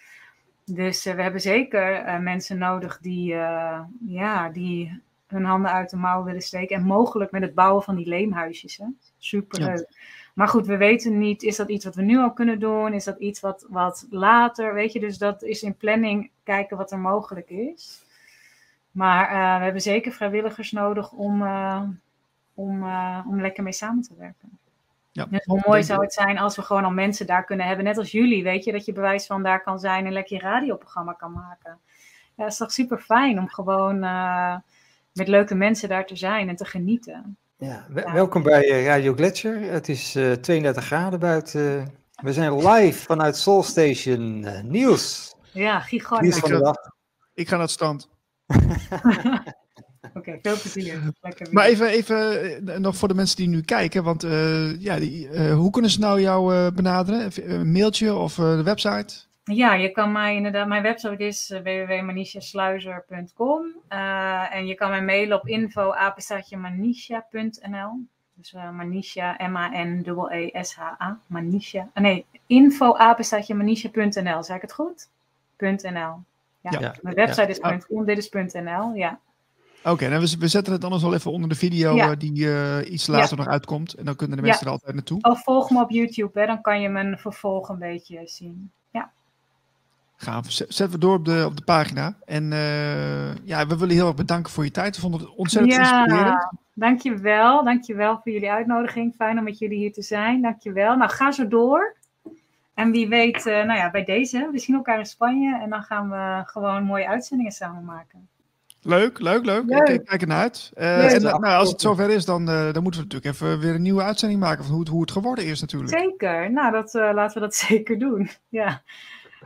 Dus eh, we hebben zeker eh, mensen nodig die, eh, ja, die hun handen uit de mouwen willen steken. En mogelijk met het bouwen van die leemhuisjes. Hè? Superleuk. Maar goed, we weten niet, is dat iets wat we nu al kunnen doen? Is dat iets wat, wat later, weet je? Dus dat is in planning kijken wat er mogelijk is. Maar we hebben zeker vrijwilligers nodig om, om, om lekker mee samen te werken. Ja. Dus hoe mooi zou het zijn als we gewoon al mensen daar kunnen hebben, net als jullie, weet je, dat je bewijs van daar kan zijn en lekker je radioprogramma kan maken. Ja, het is toch super fijn om gewoon eh, met leuke mensen daar te zijn en te genieten. Ja, we- Ja. welkom bij eh, Radio Gletscher. Het is eh 32 graden buiten. We zijn live vanuit Soul Station. eh, Niels, Ja, nieuws gigantisch. van de dag. ik ga naar het strand. *laughs* Oké, veel plezier. Lekker. Maar even, even eh, nog voor de mensen die nu kijken, want eh, ja, die, eh, hoe kunnen ze nou jou eh, benaderen? Een mailtje of eh, de website? Ja, je kan mij inderdaad, mijn website is uh, www.manishasluizer.com uh, en je kan mij mailen op info@manisha.nl. Dus uh, Manisha, M-A-N-E-E-S-H-A, Manisha. Ah, nee, info@manisha.nl. Zeg ik het goed? .nl. Ja, Ja. mijn website is Ja. .com, dit is .nl, ja. Oké, nou, we, we zetten het anders wel even onder de video Ja. eh, die eh, iets later nog uitkomt. En dan kunnen de Ja. mensen er altijd naartoe. Of volg me op YouTube, hè, dan kan je mijn vervolg een beetje zien. Ja. Gaaf. Zet- Zetten we door op de, op de pagina. En eh, ja, we willen heel erg bedanken voor je tijd. We vonden het ontzettend inspirerend. Dankjewel. Dankjewel voor jullie uitnodiging. Fijn om met jullie hier te zijn. Dankjewel. Nou, ga zo door. En wie weet, nou ja, bij deze, we zien elkaar in Spanje en dan gaan we gewoon mooie uitzendingen samen maken. Leuk, leuk, leuk. Leuk. Ik kijk ernaar uit. Eh, en nou, als het zover is, dan, eh, dan moeten we natuurlijk even weer een nieuwe uitzending maken van hoe het, hoe het geworden is natuurlijk. Zeker. Nou, dat, eh, laten we dat *laughs* zeker doen. Ja.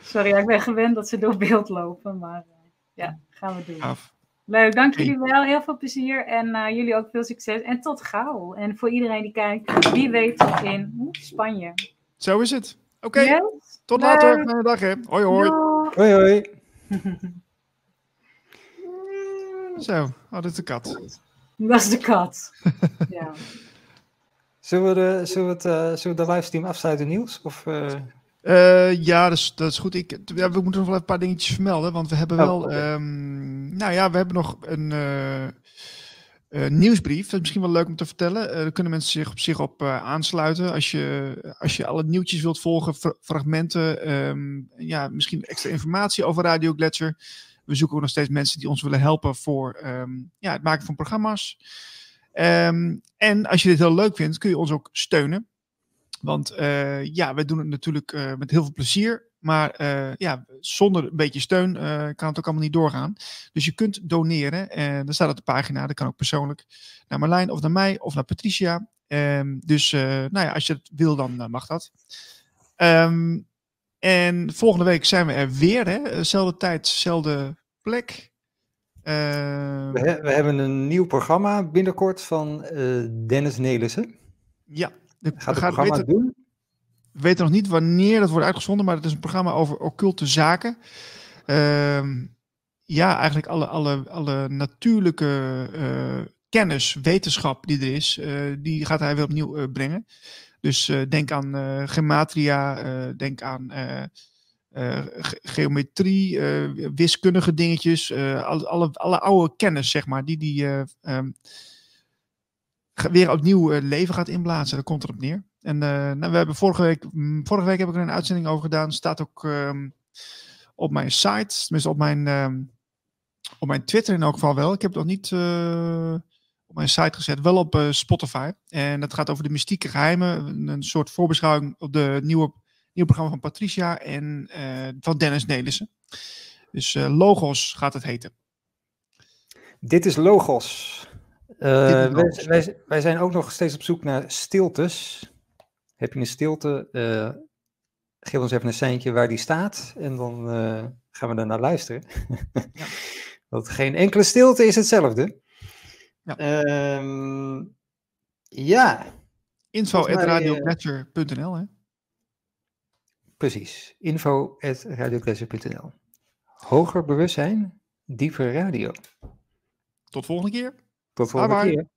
Sorry, ik ben gewend dat ze door beeld lopen, maar eh, ja, gaan we doen. Gaaf. Leuk, dank jullie wel. Heel veel plezier en eh, jullie ook veel succes. En tot gauw. En voor iedereen die kijkt, wie weet tot in oeh, Spanje. Zo is het. Oké, Yes? tot leuk. later. Fijne dag hè. Hoi hoi. Hoi hoi. *laughs* Zo, oh, dit is de kat. Dat is de kat. *laughs* ja. Zullen we de, zullen we het, eh, zullen we de livestream afsluiten, Niels? Of, eh, Eh, ja, dat is, dat is goed. Ik, ja, we moeten nog wel even een paar dingetjes vermelden. Want we hebben Oh, wel. ehm, nou ja, we hebben nog een eh, eh, nieuwsbrief. Dat is misschien wel leuk om te vertellen. Eh daar kunnen mensen zich op zich op eh, aansluiten. Als je, als je alle nieuwtjes wilt volgen, fra- fragmenten. ehm, ja, misschien extra informatie over Radio Gletscher. We zoeken nog steeds mensen die ons willen helpen voor ehm, ja, het maken van programma's. Ehm, en als je dit heel leuk vindt, kun je ons ook steunen. Want eh, ja, wij doen het natuurlijk eh, met heel veel plezier. Maar eh, ja, zonder een beetje steun kan het ook allemaal niet doorgaan. Dus je kunt doneren. En dat staat op de pagina. Dat kan ook persoonlijk naar Marlijn of naar mij of naar Patricia. Ehm, dus nou ja, als je het wil, dan mag dat. En volgende week zijn we er weer. Hè? Zelfde tijd, zelfde plek. Ehm, we, we hebben een nieuw programma binnenkort van eh, Dennis Nelissen. ja, de, Gaat het programma weten- doen? We weten nog niet wanneer dat wordt uitgezonden, maar het is een programma over occulte zaken. Ehm, ja, eigenlijk alle, alle, alle natuurlijke eh, kennis, wetenschap die er is, eh, die gaat hij weer opnieuw brengen. Dus denk aan gematria, denk aan ge- geometrie, eh, wiskundige dingetjes, eh, alle, alle, alle oude kennis, zeg maar, die die eh, ge- weer opnieuw eh, leven gaat inblazen. Daar komt het op neer. En eh, nou, we hebben vorige week, mm, vorige week heb ik er een uitzending over gedaan. Staat ook ehm, op mijn site, tenminste op mijn, ehm, op mijn Twitter in elk geval wel. Ik heb het nog niet eh, op mijn site gezet, wel op eh, Spotify. En dat gaat over de mystieke geheimen. Een, een soort voorbeschouwing op de nieuwe, nieuwe programma van Patricia en eh, van Dennis Nelissen. Dus eh, Logos gaat het heten. Dit is Logos. Eh, Dit is wij, Logos. wij, wij zijn ook nog steeds op zoek naar stiltes. Heb je een stilte? eh, geef ons even een seintje waar die staat. En dan eh, gaan we daar naar luisteren. Ja. *laughs* Want geen enkele stilte is hetzelfde. Ja. Ehm, ja, Info at hè? Precies. Info Hoger bewustzijn, dieper radio. Tot volgende keer. Tot volgende Bye bye. keer.